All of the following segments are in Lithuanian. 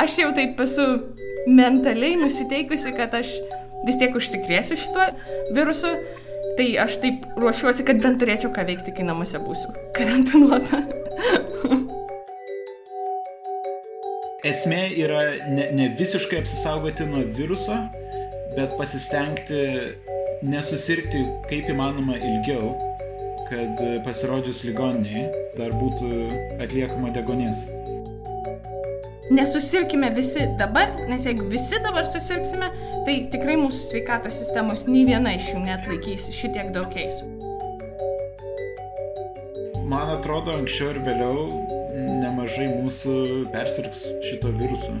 aš jau taip esu mentaliai nusiteikusi, kad aš vis tiek užsikrėsiu šituo virusu. Tai aš taip ruošiuosi, kad bent turėčiau ką veikti, kai namuose būsiu karantinuota. Esmė yra ne, ne visiškai apsisaugoti nuo viruso, bet pasistengti nesusirgti kaip įmanoma ilgiau, kad pasirodžius ligoniai dar būtų atliekama degonės nesusirkime visi dabar, nes jeigu visi dabar susirksime, tai tikrai mūsų sveikatos sistemos nei viena iš jų net laikys šitiek daug keisų. Man atrodo, anksčiau ir vėliau nemažai mūsų persirgs šito viruso.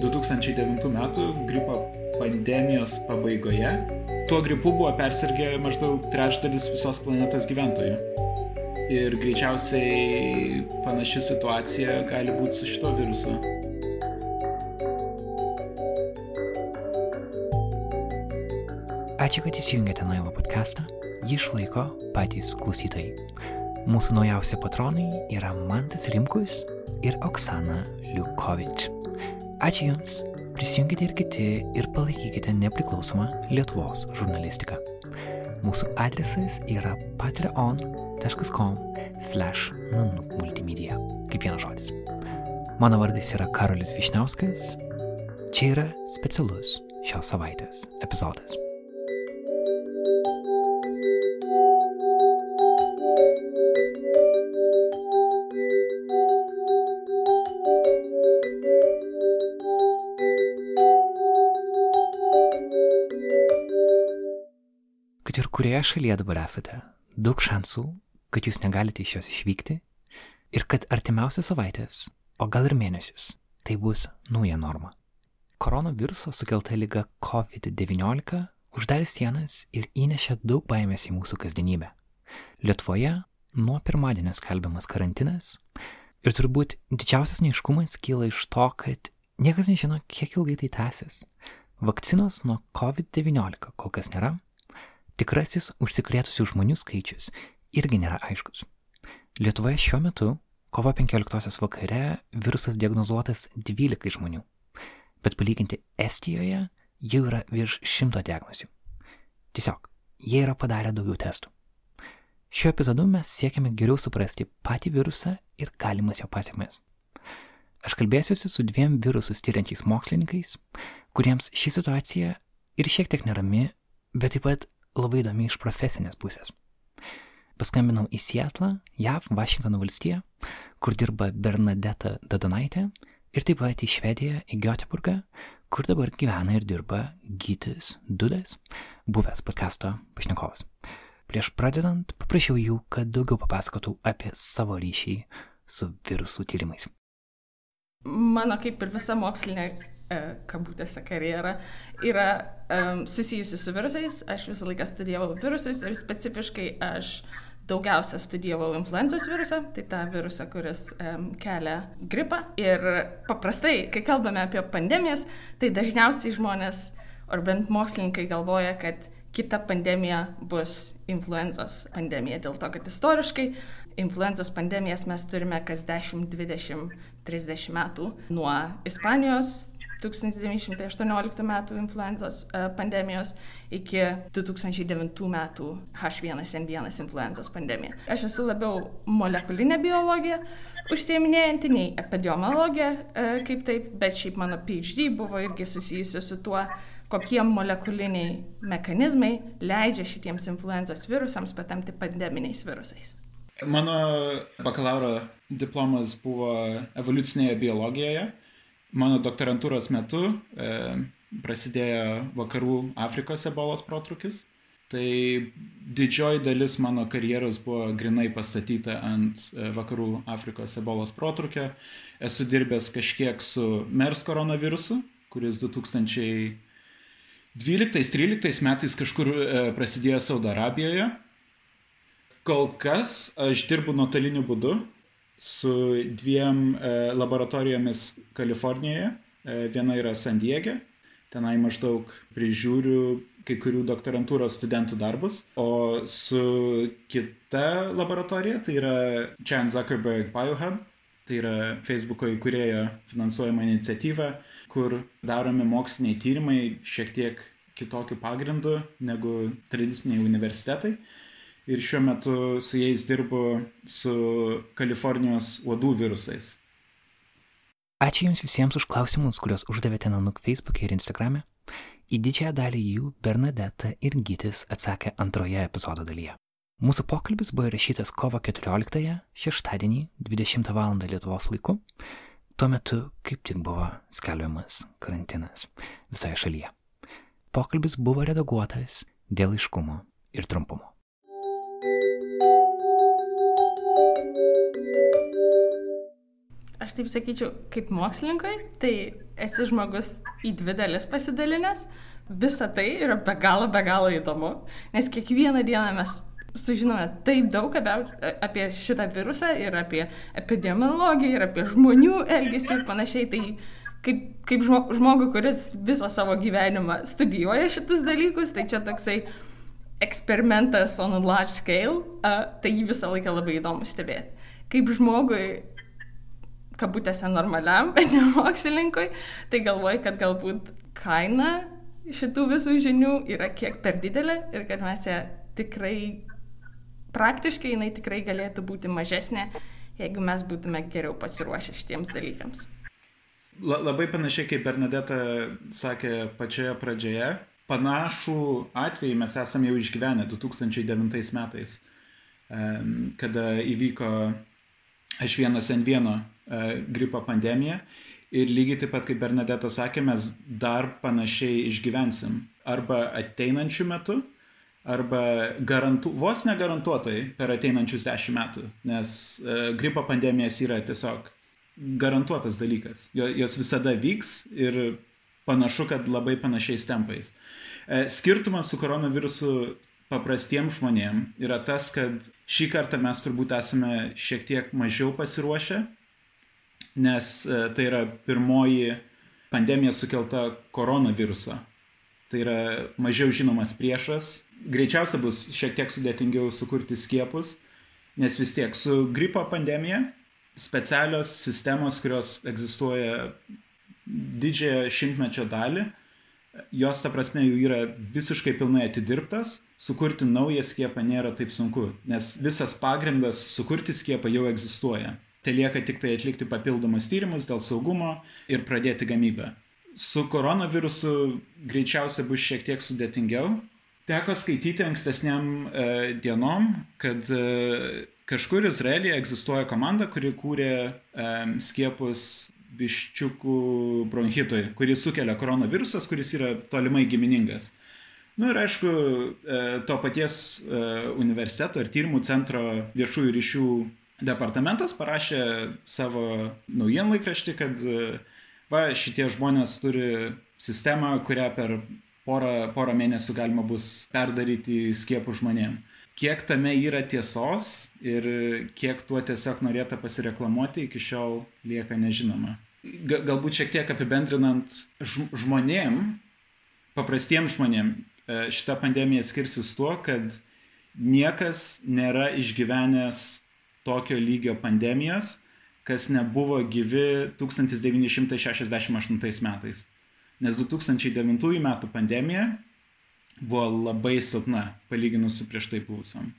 2009 metų gripo pandemijos pabaigoje tuo gripu buvo persirgę maždaug trečdalis visos planetos gyventojų. Ir greičiausiai panaši situacija gali būti su šito virusu. Ačiū, kad įsijungėte Nailo podcastą. Jį išlaiko patys klausytojai. Mūsų naujausi patronai yra Mantas Rimkus ir Oksana Liukovič. Ačiū Jums, prisijungite ir kiti ir palaikykite nepriklausomą Lietuvos žurnalistiką. Mūsų adresas yra patreon.com slash nanuk multimedia. Kaip vienas žodis. Mano vardas yra Karolis Višniauskas. Čia yra specialus šios savaitės epizodas. Kurioje šalyje dabar esate, daug šansų, kad jūs negalite iš jos išvykti ir kad artimiausias savaitės, o gal ir mėnesius, tai bus nauja norma. Koronaviruso sukelta lyga COVID-19 uždarė sienas ir įnešė daug baimės į mūsų kasdienybę. Lietuvoje nuo pirmadienio skelbiamas karantinas ir turbūt didžiausias neiškumas kyla iš to, kad niekas nežino, kiek ilgai tai tęsis. Vakcinos nuo COVID-19 kol kas nėra, Tikrasis užsikrėtusių žmonių skaičius irgi nėra aiškus. Lietuvoje šiuo metu, kovo 15 vakare, virusas diagnozuotas 12 žmonių, bet palyginti Estijoje jau yra virš 100 diagnozių. Tiesiog, jie yra padarę daugiau testų. Šiuo epizodu mes siekiame geriau suprasti patį virusą ir galimas jo pasiekmes. Aš kalbėsiuosi su dviem virusus tyriančiais mokslininkais, kuriems ši situacija ir šiek tiek nerami, bet taip pat labai įdomi iš profesinės pusės. Paskambinau į Sietlą, JAV, Vašingtono valstiją, kur dirba Bernadeta Dadonaitė, ir taip pat į Švediją, į Göteborgą, kur dabar gyvena ir dirba Gytis Dudas, buvęs podkasto pašnekovas. Prieš pradedant, paprašiau jų, kad daugiau papasakotų apie savo ryšį su virusų tyrimais. Mano kaip ir visa mokslinė kabutėse karjera yra um, susijusi su virusais. Aš visą laiką studijavau virusus ir specifiškai aš daugiausia studijavau influenzos virusą, tai tą virusą, kuris um, kelia gripą. Ir paprastai, kai kalbame apie pandemijas, tai dažniausiai žmonės, ar bent mokslininkai galvoja, kad kita pandemija bus influenzos pandemija, dėl to, kad istoriškai influenzos pandemijas mes turime kas 10, 20, 30 metų nuo Ispanijos 1918 metų influenzos e, pandemijos iki 2009 metų H1N1 influenzos pandemija. Aš esu labiau molekulinė biologija, užsieminėjanti nei epidemiologija, e, kaip taip, bet šiaip mano PhD buvo irgi susijusi su tuo, kokie molekuliniai mechanizmai leidžia šitiems influenzos virusams patamti pandeminiais virusais. Mano bakalauro diplomas buvo evoliucinėje biologijoje mano doktorantūros metu e, prasidėjo vakarų Afrikos ebolos protrukis. Tai didžioji dalis mano karjeros buvo grinai pastatyta ant e, vakarų Afrikos ebolos protrukio. Esu dirbęs kažkiek su MERS koronavirusu, kuris 2012-2013 metais kažkur e, prasidėjo Saudo Arabijoje. Kol kas aš dirbu nuotoliniu būdu, su dviem e, laboratorijomis Kalifornijoje. E, viena yra San Diege, tenai maždaug prižiūriu kai kurių doktorantūros studentų darbus, o su kita laboratorija, tai yra Chan Zuckerberg Biohub, Tai yra Facebook'o įkūrėjo finansuojama iniciatyva, kur daromi moksliniai tyrimai šiek tiek kitokiu pagrindu negu tradiciniai universitetai. Ir šiuo metu su jais dirbu su Kalifornijos uodų virusais. Ačiū Jums visiems už klausimus, kuriuos uždavėte Nanuk Facebook'e ir Instagram'e. Į didžiąją dalį jų Bernadeta ir Gytis atsakė antroje epizodo dalyje. Mūsų pokalbis buvo įrašytas kovo 14-ąją, šeštadienį, 20 val. Lietuvos laiku, tuo metu kaip tik buvo skelbiamas karantinas visoje šalyje. Pokalbis buvo redaguotas dėl aiškumo ir trumpumo. Aš taip sakyčiau, kaip mokslininkui, tai esi žmogus į dvi dalis pasidalinęs. Visa tai yra be galo, be galo įdomu, nes kiekvieną dieną mes sužinome taip daug apie, apie šitą virusą ir apie epidemiologiją ir apie žmonių elgesį ir panašiai. Tai kaip, kaip žmogui, kuris visą savo gyvenimą studijuoja šitus dalykus, tai čia toksai eksperimentas on a large scale, uh, tai jį visą laiką labai įdomu stebėti. Kaip žmogui kabutėse normaliam, bet ne mokslininkui, tai galvoju, kad galbūt kaina šitų visų žinių yra kiek per didelė ir kad mes ją tikrai, praktiškai jinai tikrai galėtų būti mažesnė, jeigu mes būtume geriau pasiruošę šitiems dalykams. La, labai panašiai kaip Bernadeta sakė pačioje pradžioje, panašų atvejį mes esame jau išgyvenę 2009 metais, kada įvyko H1N1 E, gripo pandemiją. Ir lygiai taip pat, kaip Bernadeta sakė, mes dar panašiai išgyvensim. Arba ateinančių metų, arba garantu, vos negarantuotai per ateinančius dešimt metų. Nes e, gripo pandemijas yra tiesiog garantuotas dalykas. Jos visada vyks ir panašu, kad labai panašiais tempais. E, skirtumas su koronavirusu paprastiems žmonėms yra tas, kad šį kartą mes turbūt esame šiek tiek mažiau pasiruošę nes e, tai yra pirmoji pandemija sukelta koronaviruso. Tai yra mažiau žinomas priešas. Greičiausia bus šiek tiek sudėtingiau sukurti skiepus, nes vis tiek su gripo pandemija specialios sistemos, kurios egzistuoja didžiąją šimtmečio dalį, jos, ta prasme, jau yra visiškai pilnai atidirbtas, sukurti naują skiepą nėra taip sunku, nes visas pagrindas sukurti skiepą jau egzistuoja. Tai lieka tik tai atlikti papildomus tyrimus dėl saugumo ir pradėti gamybą. Su koronavirusu greičiausiai bus šiek tiek sudėtingiau. Teko skaityti ankstesniam e, dienom, kad e, kažkur Izraelyje egzistuoja komanda, kuri kūrė e, skiepus viščiukų bronchitui, kurį sukelia koronavirusas, kuris yra tolimai giminingas. Na nu, ir aišku, e, to paties e, universiteto ir tyrimų centro viešųjų ryšių departamentas parašė savo naujienlaikraštį, kad va, šitie žmonės turi sistemą, kurią per porą, porą mėnesių galima bus perdaryti skiepų žmonėm. Kiek tame yra tiesos ir kiek tuo tiesiog norėta pasireklamuoti, iki šiol lieka nežinoma. Galbūt šiek tiek apibendrinant žmonėm, paprastiems žmonėm, e, šita pandemija skirsis tuo, kad niekas nėra išgyvenęs tokio lygio pandemijos, kas nebuvo gyvi 1968 metais. Nes 2009 metų pandemija buvo labai silpna, palyginus su prieš tai buvusiam.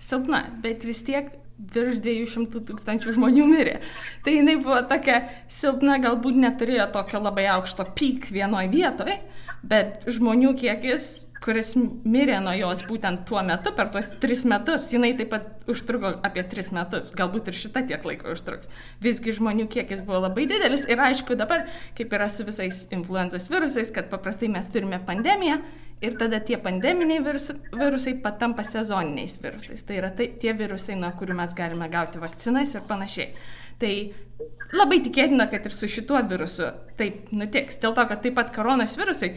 Silpna, bet vis tiek virš 200 tūkstančių žmonių mirė. Tai jinai buvo tokia silpna, galbūt neturėjo tokio labai aukšto pyk vienoje vietoje, bet žmonių kiekis kuris mirė nuo jos būtent tuo metu, per tuos tris metus, jinai taip pat užtruko apie tris metus, galbūt ir šita tiek laiko užtruks. Visgi žmonių kiekis buvo labai didelis ir aišku dabar, kaip yra su visais influenzos virusais, kad paprastai mes turime pandemiją ir tada tie pandeminiai virus, virusai patampa sezoniniais virusais. Tai yra tai, tie virusai, nuo kurių mes galime gauti vakcinas ir panašiai. Tai labai tikėtina, kad ir su šituo virusu taip nutiks. Dėl to, kad taip pat koronos virusai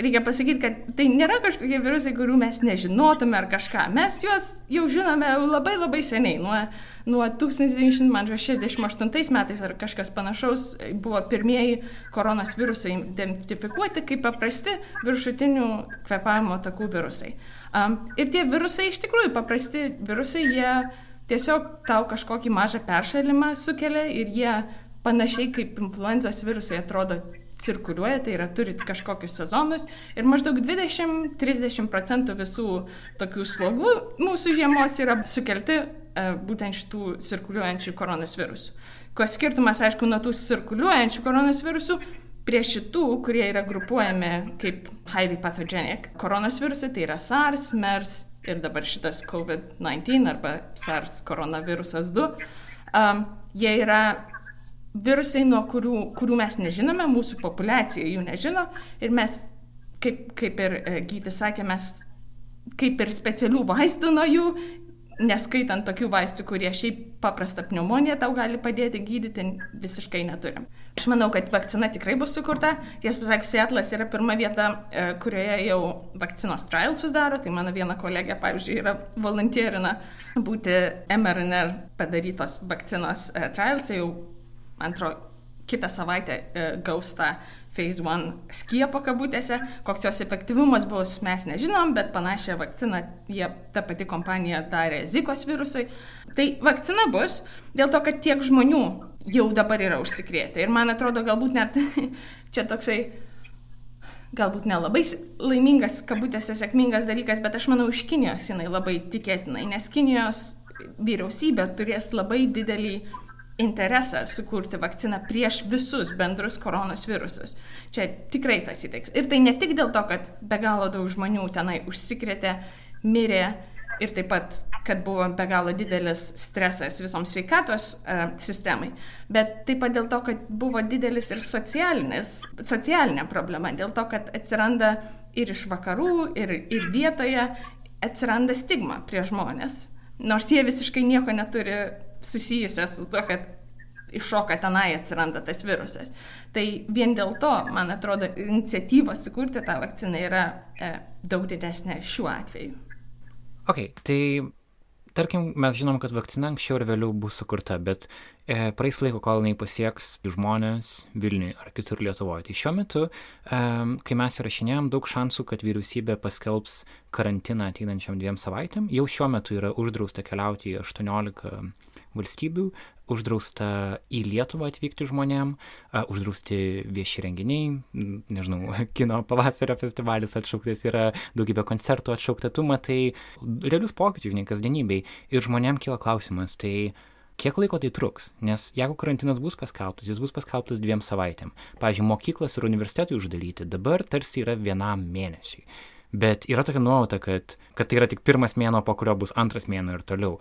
reikia pasakyti, kad tai nėra kažkokie virusai, kurių mes nežinotume ar kažką. Mes juos jau žinome labai labai seniai. Nuo, nuo 1968 metais ar kažkas panašaus buvo pirmieji koronos virusai identifikuoti kaip paprasti viršutinių kvepavimo takų virusai. Um, ir tie virusai iš tikrųjų paprasti virusai, jie tiesiog tau kažkokį mažą peršalimą sukelia ir jie panašiai kaip influenzos virusai atrodo cirkuliuoja, tai yra turit kažkokius sezonus ir maždaug 20-30 procentų visų tokių slogų mūsų žiemos yra sukelti e, būtent šitų cirkuliuojančių koronos virusų. Ko skirtumas, aišku, nuo tų cirkuliuojančių koronos virusų, prie šitų, kurie yra grupuojami kaip highly pathogenic koronos virusai, tai yra SARS, MERS ir dabar šitas COVID-19 arba SARS koronavirusas 2, um, jie yra virusai, nuo kurių, kurių mes nežinome, mūsų populiacija jų nežino ir mes, kaip, kaip ir e, Gytis sakė, mes kaip ir specialių vaistų nuo jų, neskaitant tokių vaistų, kurie šiaip paprastą pneumoniją tau gali padėti gydyti, visiškai neturim. Aš manau, kad vakcina tikrai bus sukurta. Tiesą pasakius, Seatlas yra pirma vieta, e, kurioje jau vakcinos trialsus daro. Tai mano viena kolegė, pavyzdžiui, yra volantierina būti mRNR padarytos vakcinos e, trialsai jau antro, kitą savaitę e, gaus tą phase 1 skiepo kabutėse. Koks jos efektyvumas bus, mes nežinom, bet panašią vakciną jie, ta pati kompanija darė Zikos virusui. Tai vakcina bus dėl to, kad tiek žmonių jau dabar yra užsikrėtę. Ir man atrodo, galbūt net čia toksai galbūt nelabai laimingas, kabutėse sėkmingas dalykas, bet aš manau, iš Kinijos jinai labai tikėtinai, nes Kinijos vyriausybė turės labai didelį interesą sukurti vakciną prieš visus bendrus koronos virusus. Čia tikrai tas įteiks. Ir tai ne tik dėl to, kad be galo daug žmonių tenai užsikrėtė, mirė ir taip pat, kad buvo be galo didelis stresas visoms sveikatos uh, sistemai, bet taip pat dėl to, kad buvo didelis ir socialinė problema, dėl to, kad atsiranda ir iš vakarų, ir, ir vietoje atsiranda stigma prie žmonės, nors jie visiškai nieko neturi susijusios su to, kad iššoka tenai atsiranda tas virusas. Tai vien dėl to, man atrodo, iniciatyva sukurti tą vakciną yra e, daug didesnė šiuo atveju. Ok, tai tarkim, mes žinom, kad vakcina anksčiau ir vėliau bus sukurta, bet e, praeis laiko, kol jinai pasieks žmonės Vilniui ar kitur Lietuvoje. Tai šiuo metu, e, kai mes įrašinėjom, daug šansų, kad vyriausybė paskelbs karantiną ateinančiam dviem savaitėm. Jau šiuo metu yra uždrausta keliauti į 18 valstybių, uždrausta į Lietuvą atvykti žmonėm, uždrausti vieši renginiai, nežinau, kino pavasario festivalis atšauktas yra, daugybė koncertų atšaukta, tu matai realius pokyčius, žinai, kasdienybei. Ir žmonėm kyla klausimas, tai kiek laiko tai truks? Nes jeigu karantinas bus paskelbtas, jis bus paskelbtas dviem savaitėm. Pavyzdžiui, mokyklas ir universitetai uždaryti dabar tarsi yra vienam mėnesiui. Bet yra tokia nuojauta, kad, kad tai yra tik pirmas mėno, po kurio bus antras mėno ir toliau.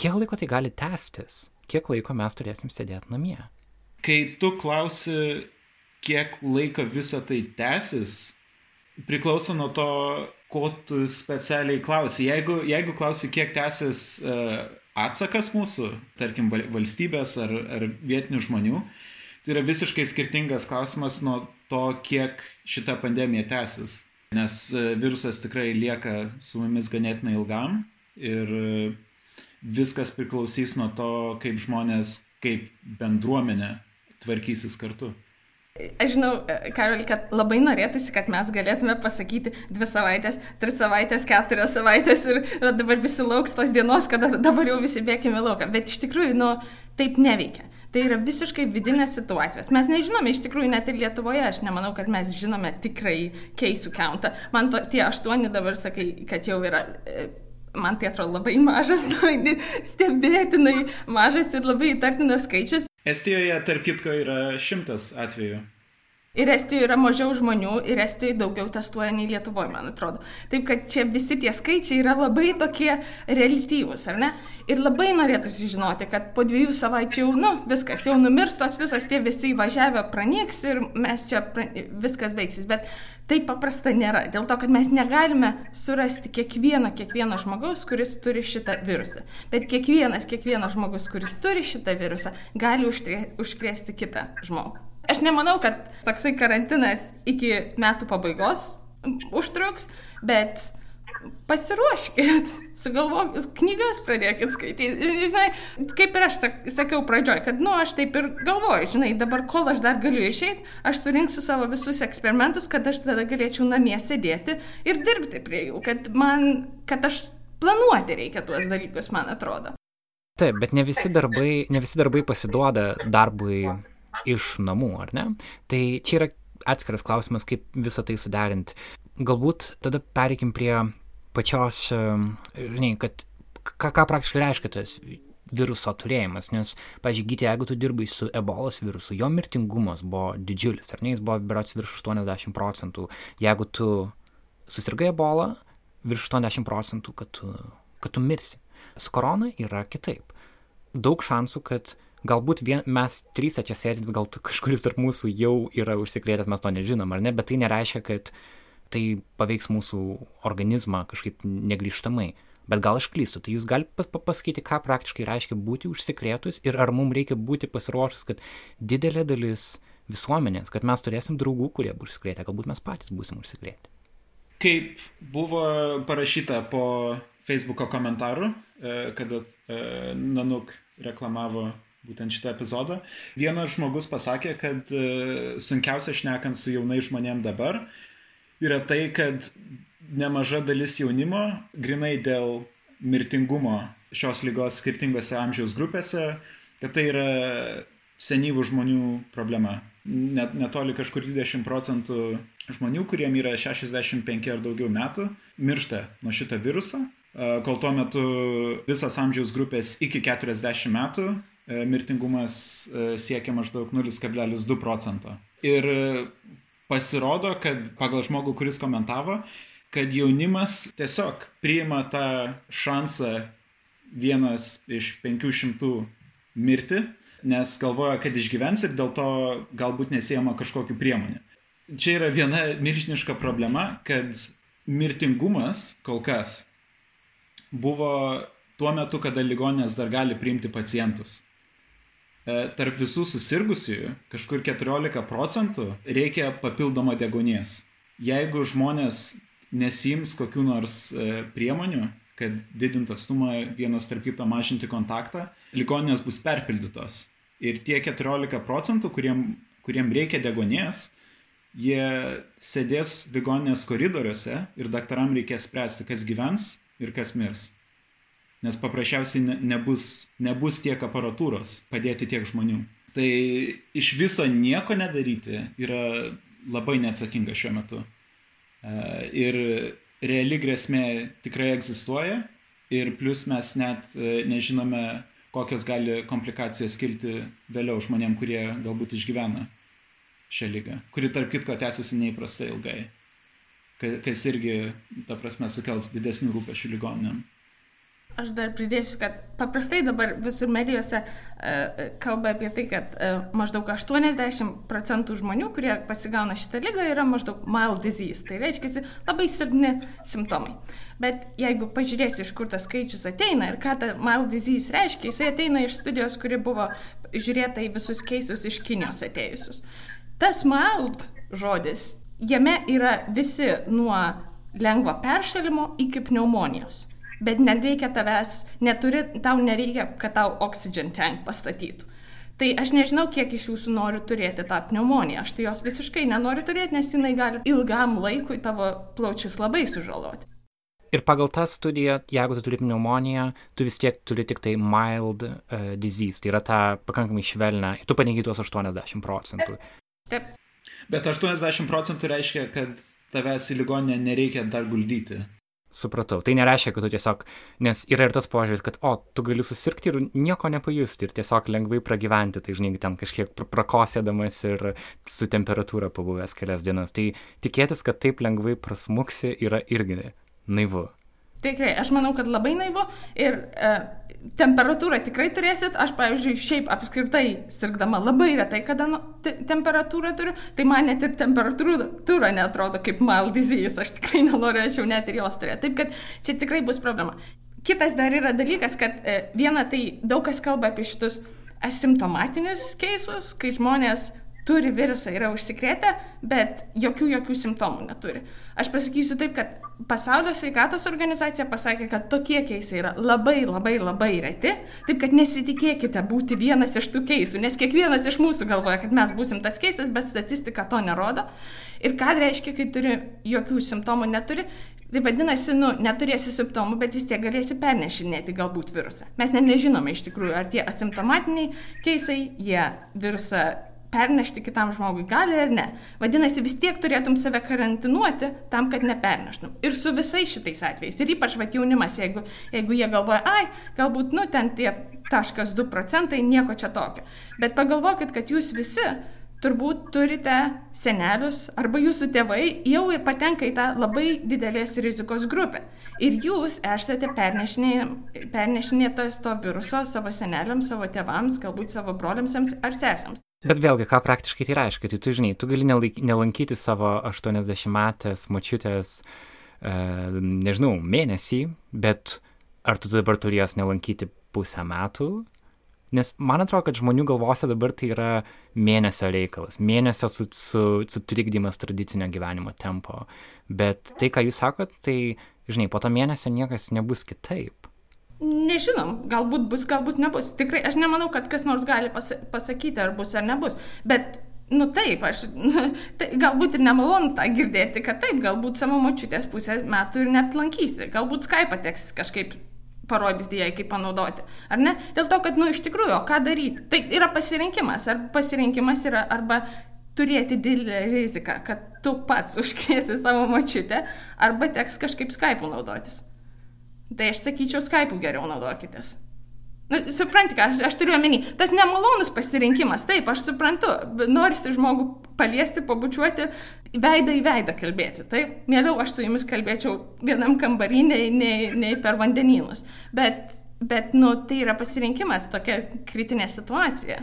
Kiek laiko tai gali tęstis? Kiek laiko mes turėsim sėdėti namie? Kai tu klausi, kiek laiko visa tai tęsis, priklauso nuo to, ko tu specialiai klausi. Jeigu, jeigu klausi, kiek tęsis uh, atsakas mūsų, tarkim, valstybės ar, ar vietinių žmonių, tai yra visiškai skirtingas klausimas nuo to, kiek šita pandemija tęsis. Nes uh, virusas tikrai lieka su mumis ganėtinai ilgam ir uh, viskas priklausys nuo to, kaip žmonės, kaip bendruomenė tvarkysis kartu. Aš žinau, Karol, kad labai norėtųsi, kad mes galėtume pasakyti dvi savaitės, tris savaitės, keturias savaitės ir dabar visi lauks tos dienos, kada dabar jau visi bėgime lauką. Bet iš tikrųjų, nu, taip neveikia. Tai yra visiškai vidinės situacijos. Mes nežinome, iš tikrųjų, net ir Lietuvoje, aš nemanau, kad mes žinome tikrai keisų countą. Man to, tie aštuoni dabar sakai, kad jau yra man tai atrodo labai mažas, stebėtinai mažas ir labai įtartinas skaičius. Estijoje, tarp kitko, yra šimtas atvejų. Ir Estijoje yra mažiau žmonių, ir Estijoje daugiau testuoja nei Lietuvoje, man atrodo. Taip kad čia visi tie skaičiai yra labai tokie relatyvūs, ar ne? Ir labai norėtųsi žinoti, kad po dviejų savaičių, nu, viskas, jau numirs tos visos tie visi įvažiavę pranyks ir mes čia pra... viskas baigsis. Bet taip paprasta nėra. Dėl to, kad mes negalime surasti kiekvieno, kiekvieno žmogaus, kuris turi šitą virusą. Bet kiekvienas, kiekvienas žmogus, kuris turi šitą virusą, gali užkrėsti kitą žmogų. Aš nemanau, kad toksai karantinas iki metų pabaigos užtruks, bet pasiruoškit, sugalvokit, knygas pradėkit skaityti. Žinai, kaip ir aš sakiau pradžioj, kad, nu, aš taip ir galvoju, žinai, dabar kol aš dar galiu išeiti, aš surinksiu savo visus eksperimentus, kad aš tada galėčiau namie sėdėti ir dirbti prie jų, kad man, kad aš planuoti reikia tuos dalykus, man atrodo. Taip, bet ne visi darbai, ne visi darbai pasiduoda darbui iš namų, ar ne? Tai čia yra atskiras klausimas, kaip visą tai suderinti. Galbūt tada pereikim prie pačios, žinai, kad ką, ką praktiškai reiškia tas viruso turėjimas, nes, pažiūrėk, gyti, jeigu tu dirbai su ebolos virusu, jo mirtingumas buvo didžiulis, ar ne, jis buvo berots virš 80 procentų. Jeigu tu susirgai ebolą, virš 80 procentų, kad tu, kad tu mirsi. Su korona yra kitaip. Daug šansų, kad galbūt vien, mes trys čia sėdintys, gal kažkuris tarp mūsų jau yra užsikrėtęs, mes to nežinom, ar ne, bet tai nereiškia, kad tai paveiks mūsų organizmą kažkaip negryžtamai. Bet gal aš klystu, tai jūs galite pasakyti, ką praktiškai reiškia būti užsikrėtus ir ar mums reikia būti pasiruošus, kad didelė dalis visuomenės, kad mes turėsim draugų, kurie bus užsikrėtę, galbūt mes patys būsim užsikrėtę. Kaip buvo parašyta po Facebook'o komentarų, e, kada e, Nanuk reklamavo būtent šitą epizodą. Vienas žmogus pasakė, kad e, sunkiausia šnekant su jaunai žmonėm dabar yra tai, kad nemaža dalis jaunimo, grinai dėl mirtingumo šios lygos skirtingose amžiaus grupėse, kad tai yra senyvų žmonių problema. Net netoli kažkur 20 procentų žmonių, kuriem yra 65 ar daugiau metų, miršta nuo šito viruso, kol tuo metu visos amžiaus grupės iki 40 metų mirtingumas siekia maždaug 0,2 procento. Ir pasirodo, kad pagal žmogų, kuris komentavo, kad jaunimas tiesiog priima tą šansą vienas iš 500 mirti, nes galvoja, kad išgyvens ir dėl to galbūt nesijama kažkokiu priemonė. Čia yra viena milžiniška problema, kad mirtingumas kol kas buvo tuo metu, kada ligoninės dar gali priimti pacientus. E, tarp visų susirgusiųjų kažkur 14 procentų reikia papildomo degonės. Jeigu žmonės nesims kokiu nors e, priemonių, kad didintų atstumą vienas tarp kito mažinti kontaktą, ligoninės bus perpildytos. Ir tie 14 procentų, kuriem, kuriem reikia degonės, jie sėdės ligoninės koridoriuose ir daktaram reikės spręsti, kas gyvens ir kas mirs nes paprasčiausiai ne, nebus, nebus tiek aparatūros padėti tiek žmonių. Tai iš viso nieko nedaryti yra labai neatsakinga šiuo metu. E, ir reali grėsmė tikrai egzistuoja ir plus mes net e, nežinome, kokios gali komplikacijos kilti vėliau žmonėm, kurie galbūt išgyvena šią lygą, kuri tarp kitko tęsiasi neįprastai ilgai, kas irgi, ta prasme, sukels didesnių rūpešių ligoninėm. Aš dar pridėsiu, kad paprastai dabar visur medijose uh, kalba apie tai, kad uh, maždaug 80 procentų žmonių, kurie pasigauna šitą lygą, yra maždaug mild disease. Tai reiškia labai silpni simptomai. Bet jeigu pažiūrėsi, iš kur tas skaičius ateina ir ką ta mild disease reiškia, jisai ateina iš studijos, kuri buvo žiūrėta į visus keisus iš Kinijos atėjusius. Tas mild žodis, jame yra visi nuo lengvo peršalimo iki pneumonijos bet nereikia tavęs, neturi, tau nereikia, kad tau oxygen tank pastatytų. Tai aš nežinau, kiek iš jūsų nori turėti tą pneumoniją. Aš tai jos visiškai nenoriu turėti, nes jinai gali ilgam laikui tavo plaučius labai sužaloti. Ir pagal tą studiją, jeigu tu turi pneumoniją, tu vis tiek turi tik tai mild uh, disease, tai yra ta pakankamai švelna, tu paneigi tuos 80 procentų. Taip. Bet 80 procentų reiškia, kad tavęs į ligoninę nereikia dar guldyti. Supratau. Tai nereiškia, kad tu tiesiog, nes yra ir tas požiūris, kad, o, tu gali susirgti ir nieko nepajusti ir tiesiog lengvai pragyventi, tai žinai, ten kažkiek prakosėdamas ir su temperatūra pabuvęs kelias dienas. Tai tikėtis, kad taip lengvai prasmuksi, yra irgi naivu. Tikrai, aš manau, kad labai naivu ir uh, temperatūrą tikrai turėsit. Aš, pavyzdžiui, šiaip apskritai sirgdama labai retai, kada nu, te temperatūrą turiu, tai man net ir temperatūra netrodo kaip mild disease. Aš tikrai nenorėčiau net ir jos turėti. Taip kad čia tikrai bus problema. Kitas dar yra dalykas, kad e, viena tai daug kas kalba apie šitus asimptomatinius keisus, kai žmonės turi virusą, yra užsikrėtę, bet jokių, jokių simptomų neturi. Aš pasakysiu taip, kad Pasaulio sveikatos organizacija pasakė, kad tokie keisai yra labai, labai, labai reti, taip kad nesitikėkite būti vienas iš tų keisų, nes kiekvienas iš mūsų galvoja, kad mes būsim tas keisas, bet statistika to nerodo. Ir ką reiškia, kai turi jokių simptomų neturi, Tai vadinasi, nu, neturėsi simptomų, bet vis tiek galėsi pernešinėti galbūt virusą. Mes net nežinome iš tikrųjų, ar tie asimptomatiniai keisai, jie virusą pernešti kitam žmogui gali ar ne. Vadinasi, vis tiek turėtum save karantinuoti tam, kad neperneštum. Ir su visais šitais atvejais. Ir ypač vat jaunimas, jeigu, jeigu jie galvoja, ai, galbūt, nu, ten tie taškas 2 procentai, nieko čia tokio. Bet pagalvokit, kad jūs visi turbūt turite senelius arba jūsų tėvai jau patenka į tą labai didelės rizikos grupę. Ir jūs esate pernešinėtojas to viruso savo seneliams, savo tėvams, galbūt savo broliams ar sesėms. Bet vėlgi, ką praktiškai tai reiškia? Tai tu žinai, tu gali nelankyti savo 80-metės močiutės, e, nežinau, mėnesį, bet ar tu dabar turi jas nelankyti pusę metų? Nes man atrodo, kad žmonių galvose dabar tai yra mėnesio reikalas, mėnesio su, su, sutrikdymas tradicinio gyvenimo tempo. Bet tai, ką jūs sakot, tai, žinai, po to mėnesio niekas nebus kitaip. Nežinom, galbūt bus, galbūt nebus. Tikrai, aš nemanau, kad kas nors gali pas, pasakyti, ar bus ar nebus. Bet Nu taip, aš, tai galbūt ir nemalonu tą girdėti, kad taip, galbūt savo močiutės pusę metų ir neaplankysi, galbūt Skype teks kažkaip parodyti jai, kaip panaudoti. Ar ne? Dėl to, kad, nu, iš tikrųjų, o ką daryti? Tai yra pasirinkimas. Ar pasirinkimas yra arba turėti didelę riziką, kad tu pats užkrėsi savo mačiutę, arba teks kažkaip Skype naudotis. Tai aš sakyčiau, Skype geriau naudokitės. Nu, supranti, ką aš, aš turiu omeny. Tas nemalonus pasirinkimas, taip, aš suprantu, norisi žmogų paliesti, pabučiuoti, veidą į veidą kalbėti. Taip, mieliau aš su jumis kalbėčiau vienam kambarį, nei, nei, nei per vandenynus. Bet, bet, nu, tai yra pasirinkimas, tokia kritinė situacija.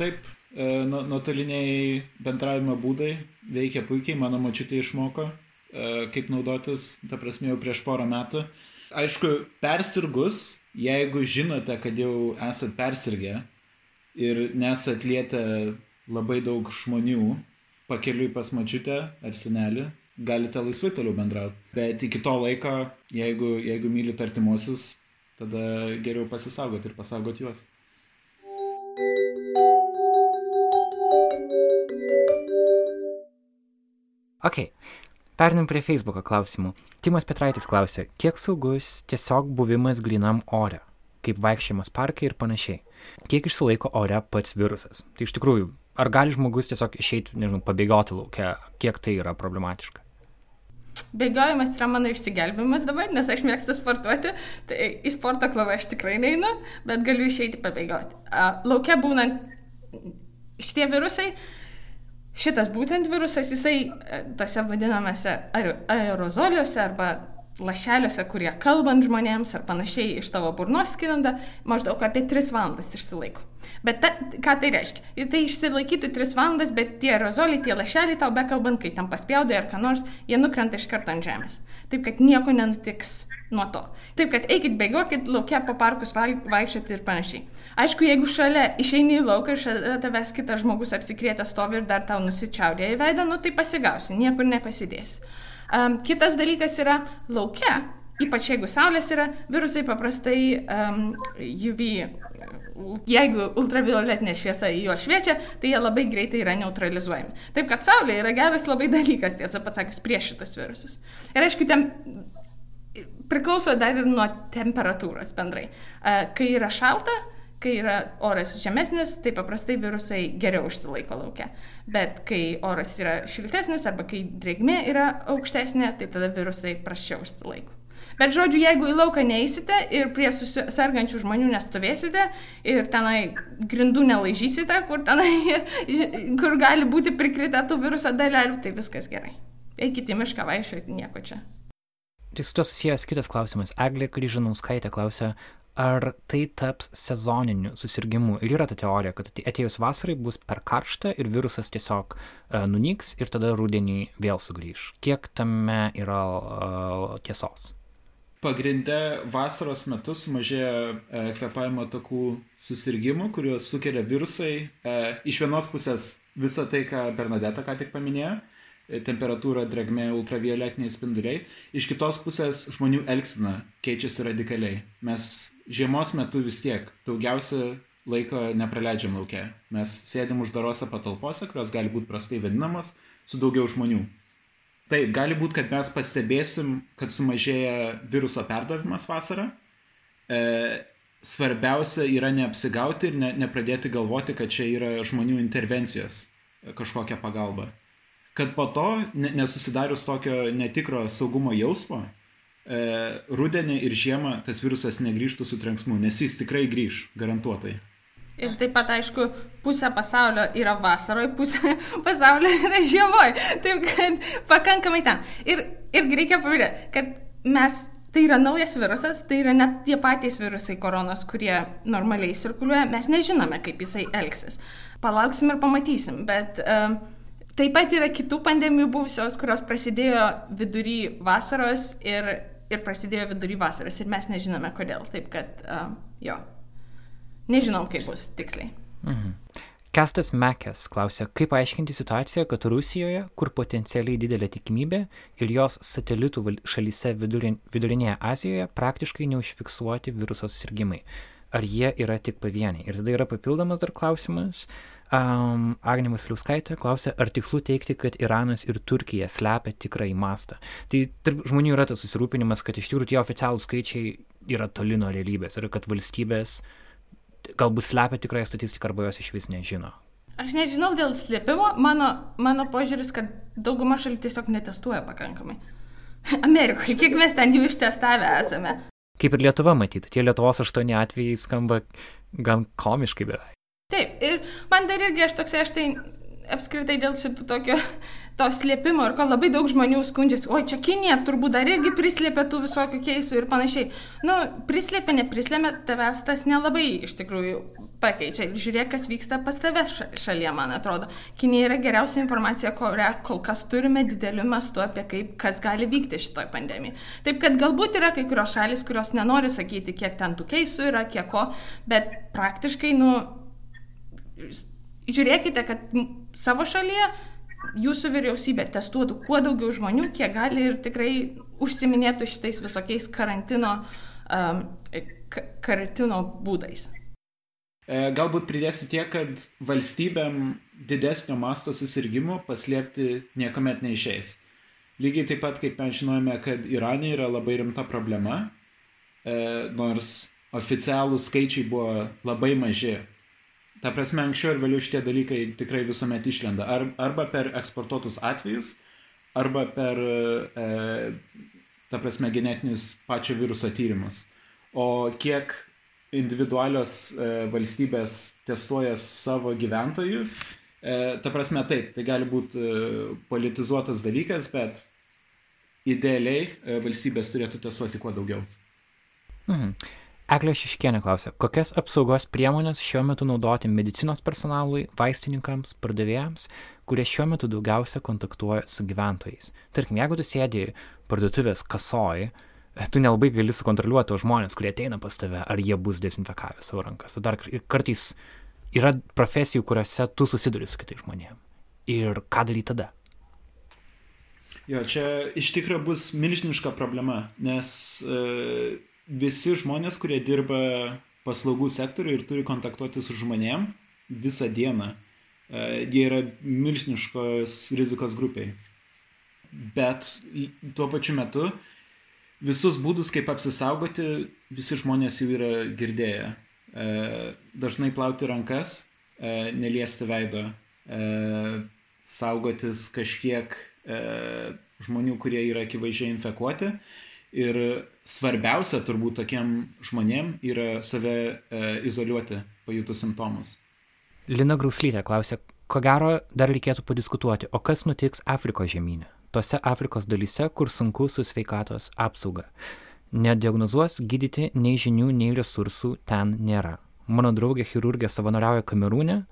Taip, e, nuotoliniai bendravimo būdai veikia puikiai, mano mačiutė išmoko, e, kaip naudotis, ta prasme, jau prieš porą metų. Aišku, persirgus jeigu žinote, kad jau esat persirgę ir nesat lietę labai daug žmonių pakeliui pas mačiutę ar senelį, galite laisvai toliau bendrauti. Bet iki to laiko, jeigu, jeigu mylite artimuosius, tada geriau pasisaugoti ir pasaugoti juos. Ok, pernim prie Facebook'o klausimų. Timas Petraitis klausė, kiek saugus tiesiog buvimas grinam ore, kaip vaikščiojimas parkai ir panašiai. Kiek išsilaiko ore pats virusas. Tai iš tikrųjų, ar gali žmogus tiesiog išeiti, nežinau, pabėgioti laukia, kiek tai yra problematiška? Bėgiojimas yra mano išsigelbimas dabar, nes aš mėgstu sportuoti, tai į sporto klovą aš tikrai neinu, bet galiu išeiti pabėgioti. Laukia būnant šitie virusai, šitas būtent virusas, jisai e, tose vadinamose aerozoliuose arba lašeliuose, kurie kalbant žmonėms ar panašiai iš tavo burnos sklinda, maždaug apie 3 valandas išsilaiko. Bet ta, ką tai reiškia? Tai išsilaikytų 3 valandas, bet tie aerozoliai, tie lašeliai tau bekalbant, kai tam paspjaudai ar ką nors, jie nukrenta iš karto ant žemės. Taip, kad nieko nenutiks nuo to. Taip, kad eikit bėgiokit, laukia po parkus vaikščioti ir panašiai. Aišku, jeigu šalia išeini į lauką ir šalia tavęs kitas žmogus apsikrėtęs stovi ir dar tau nusičiaudė į veidą, nu tai pasigausi, niekur nepasidės. Um, kitas dalykas yra laukia, ypač jeigu saulės yra, virusai paprastai um, UV, jeigu ultravioletinė šviesa į juos šviečia, tai jie labai greitai yra neutralizuojami. Taip kad saulė yra geras labai dalykas, tiesą pasakius, prieš šitus virusus. Ir aišku, ten priklauso dar ir nuo temperatūros bendrai. Uh, kai yra šalta, kai yra oras žemesnis, tai paprastai virusai geriau išsilaiko laukia. Bet kai oras yra šiltesnis arba kai drėgmė yra aukštesnė, tai tada virusai prašiau išsilaiko. Bet žodžiu, jeigu į lauką neįsite ir prie sergančių žmonių nestovėsite ir tenai grindų nelaižysite, kur, tenai, kur gali būti prikritę tų viruso dalelių, tai viskas gerai. Eikite į mišką vaikščioti, nieko čia. Tai su to susijęs kitas klausimas. Eglė Kryžinauskaitė klausė, ar tai taps sezoniniu susirgymu. Ir yra ta teorija, kad atėjus vasarai bus per karšta ir virusas tiesiog uh, nunyks ir tada rudenį vėl sugrįž. Kiek tame yra uh, tiesos? Pagrinde vasaros metu sumažėja e, kvepavimo takų susirgymų, kuriuos sukelia virusai. E, iš vienos pusės visą tai, ką Bernadeta ką tik paminėjo, temperatūra, drėgmė, ultravioletiniai spinduliai. Iš kitos pusės žmonių elgsena keičiasi radikaliai. Mes žiemos metu vis tiek daugiausia laiko nepraleidžiam laukia. Mes sėdim uždarose patalpose, kurios gali būti prastai vadinamos, su daugiau žmonių. Taip, gali būti, kad mes pastebėsim, kad sumažėja viruso perdavimas vasarą. E, svarbiausia yra neapsigauti ir ne, nepradėti galvoti, kad čia yra žmonių intervencijos kažkokia pagalba. Kad po to, ne, nesusidarius tokio netikro saugumo jausmo, e, rudenį ir žiemą tas virusas negrįžtų su trenksmu, nes jis tikrai grįž, garantuotai. Ir taip pat, aišku, pusė pasaulio yra vasaroje, pusė pasaulio yra žiemoje. Taip kad pakankamai ten. Ir irgi reikia paminėti, kad mes, tai yra naujas virusas, tai yra net tie patys virusai koronos, kurie normaliai cirkuliuoja, mes nežinome, kaip jisai elgsis. Palauksim ir pamatysim, bet uh, taip pat yra kitų pandemijų buvusios, kurios prasidėjo vidury vasaros ir, ir prasidėjo vidury vasaros ir mes nežinome kodėl. Taip kad, uh, jo. Nežinom, kaip bus tiksliai. Mhm. Kestas Mekės klausė, kaip aiškinti situaciją, kad Rusijoje, kur potencialiai didelė tikimybė ir jos satelitų šalyse vidurin, vidurinėje Azijoje praktiškai neužfiksuoti viruso susirgymai. Ar jie yra tik pavieniai? Ir tada yra papildomas dar klausimas. Um, Agnė Vasiliauskaitė klausė, ar tikslu teikti, kad Iranas ir Turkija slepia tikrąjį mastą. Tai tarp žmonių yra tas susirūpinimas, kad iš tikrųjų tie oficialūs skaičiai yra toli nuo realybės ir kad valstybės galbūt slepia tikrąją statistiką arba jos iš vis nežino. Aš nežinau dėl slėpimo, mano, mano požiūris, kad dauguma šalių tiesiog netestuoja pakankamai. Amerikoje, kiek mes ten jų ištestavę esame. Kaip ir Lietuva matyti, tie Lietuvos aštuoni atvejai skamba gan komiškai beveik. Taip, ir man dar irgi aš toksai, aš tai apskritai dėl šitų tokio to slėpimo ir ko labai daug žmonių skundžiasi, oi čia Kinija turbūt dar irgi prislėpė tų visokių keisų ir panašiai. Nu, prislėpė, neprislėpė, tavęs tas nelabai iš tikrųjų pakeičia. Žiūrėk, kas vyksta pas tavęs šalyje, man atrodo. Kinija yra geriausia informacija, kurią kol kas turime dideliu mastu apie kaip, kas gali vykti šitoj pandemijai. Taip kad galbūt yra kai kurios šalis, kurios nenori sakyti, kiek ten tų keisų yra, kiek ko, bet praktiškai, nu, žiūrėkite, kad savo šalyje jūsų vyriausybė testuotų kuo daugiau žmonių, kiek gali ir tikrai užsiminėtų šitais visokiais karantino, um, karantino būdais. E, galbūt pridėsiu tiek, kad valstybėm didesnio masto susirgymų paslėpti niekuomet neišeis. Lygiai taip pat, kaip mes žinojame, kad Irane yra labai rimta problema, e, nors oficialūs skaičiai buvo labai maži Ta prasme, anksčiau ir vėliau šitie dalykai tikrai visuomet išlenda. Ar, arba per eksportuotus atvejus, arba per, e, ta prasme, genetinius pačio viruso tyrimus. O kiek individualios e, valstybės testuoja savo gyventojų, e, ta prasme, taip, tai gali būti e, politizuotas dalykas, bet idealiai e, valstybės turėtų testuoti kuo daugiau. Mhm. Eglė Šiškienė klausė, kokias apsaugos priemonės šiuo metu naudoti medicinos personalui, vaistininkams, pardavėjams, kurie šiuo metu daugiausia kontaktuoja su gyventojais. Tarkim, jeigu tu sėdi parduotuvės kasoj, tu nelabai gali sukontroliuoti tos žmonės, kurie ateina pas tave, ar jie bus dezinfekavę savo rankas. Dar kartais yra profesijų, kuriuose tu susiduri su kitais žmonėmis. Ir ką daryti tada? Jo, čia iš tikrųjų bus milžiniška problema, nes e, visi žmonės, kurie dirba paslaugų sektoriui ir turi kontaktuoti su žmonėm visą dieną, e, jie yra milžiniškos rizikos grupiai. Bet tuo pačiu metu visus būdus, kaip apsisaugoti, visi žmonės jau yra girdėję. E, dažnai plauti rankas, e, neliesti veido, saugotis kažkiek žmonių, kurie yra akivaizdžiai infekuoti Ir svarbiausia turbūt tokiem žmonėm yra save e, izoliuoti pajutus simptomus. Lina Grauslytė klausė, ko gero dar reikėtų padiskutuoti, o kas nutiks Afrikos žemynė, tose Afrikos dalyse, kur sunku su sveikatos apsauga. Nediagnozuos gydyti nei žinių, nei resursų ten nėra. Mano draugė chirurgė savanoriauja Kamerūne,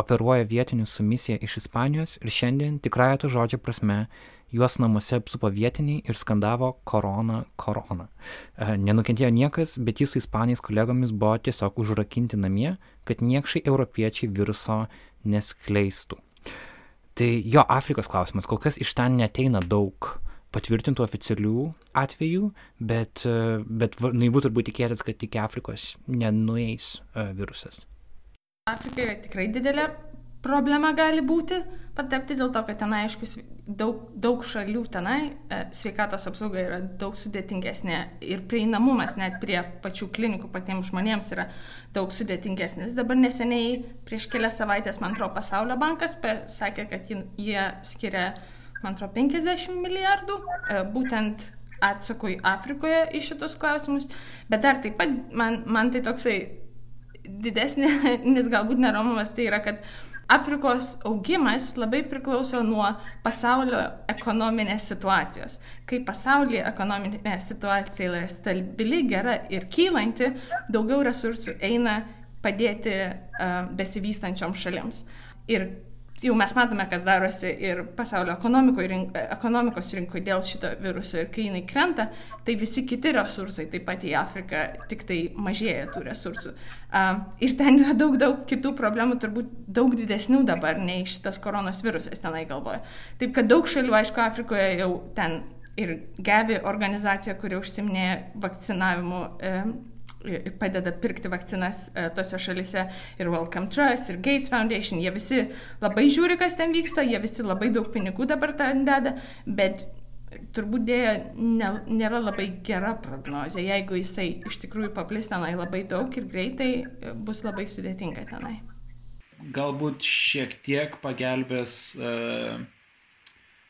operuoja vietinius su misija iš Ispanijos ir šiandien tikrąją to žodžio prasme juos namuose apsupo vietiniai ir skandavo korona, korona. E, nenukentėjo niekas, bet jis su ispanais kolegomis buvo tiesiog užrakinti namie, kad niekšai europiečiai viruso neskleistų. Tai jo Afrikos klausimas, kol kas iš ten neteina daug patvirtintų oficialių atvejų, bet, e, bet naivu turbūt tikėtis, kad iki Afrikos nenueis e, virusas. Afrika yra tikrai didelė problema gali būti patekti dėl to, kad tenai, aišku, daug, daug šalių tenai e, sveikatos apsauga yra daug sudėtingesnė ir prieinamumas net prie pačių klinikų patiems žmonėms yra daug sudėtingesnis. Dabar neseniai, prieš kelias savaitės, man atrodo, Pasaulio bankas sakė, kad jie skiria, man atrodo, 50 milijardų e, būtent atsakui Afrikoje į šitus klausimus, bet dar taip pat man, man tai toksai didesnis galbūt neramumas tai yra, kad Afrikos augimas labai priklauso nuo pasaulio ekonominės situacijos. Kai pasaulyje ekonominė situacija yra stabili, gera ir kylanti, daugiau resursų eina padėti uh, besivystančiom šalims. Ir jau mes matome, kas darosi ir pasaulio rink, ekonomikos rinkoje dėl šito viruso ir kai jinai krenta, tai visi kiti resursai, taip pat į Afriką, tik tai mažėja tų resursų. Uh, ir ten yra daug, daug kitų problemų, turbūt daug didesnių dabar nei šitas koronos virusas tenai galvoja. Taip kad daug šalių, aišku, Afrikoje jau ten ir Gevi organizacija, kuri užsiminėja vakcinavimu. Uh, padeda pirkti vakcinas e, tose šalise ir Welcome Trust, ir Gates Foundation, jie visi labai žiūri, kas ten vyksta, jie visi labai daug pinigų dabar ten deda, bet turbūt dėja ne, nėra labai gera prognozija. Jeigu jisai iš tikrųjų paplis tenai labai daug ir greitai, e, bus labai sudėtinga tenai. Galbūt šiek tiek pagelbės uh,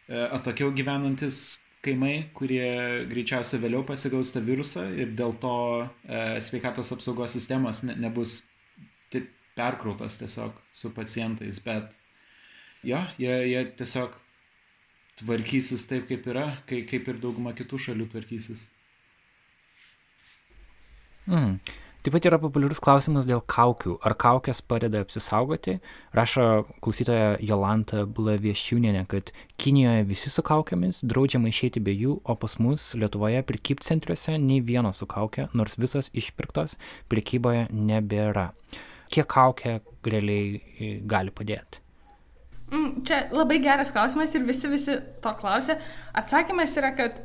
atokiau gyvenantis kaimai, kurie greičiausiai vėliau pasigaus tą virusą ir dėl to e, sveikatos apsaugos sistemas ne, nebus perkrautas tiesiog su pacientais, bet jo, jie, jie tiesiog tvarkysis taip, kaip yra, kai, kaip ir dauguma kitų šalių tvarkysis. Mm. Taip pat yra populiarus klausimas dėl kaukių. Ar kaukės padeda apsisaugoti? Rašo klausytoja Jolanta Blavieščiūnienė, kad Kinijoje visi su kaukėmis, draudžiama išeiti be jų, o pas mus Lietuvoje prekybcentriuose nei vieno su kaukė, nors visos išpirktos prekyboje nebėra. Kiek kaukė realiai e, gali padėti? Mm, čia labai geras klausimas ir visi visi to klausia. Atsakymas yra, kad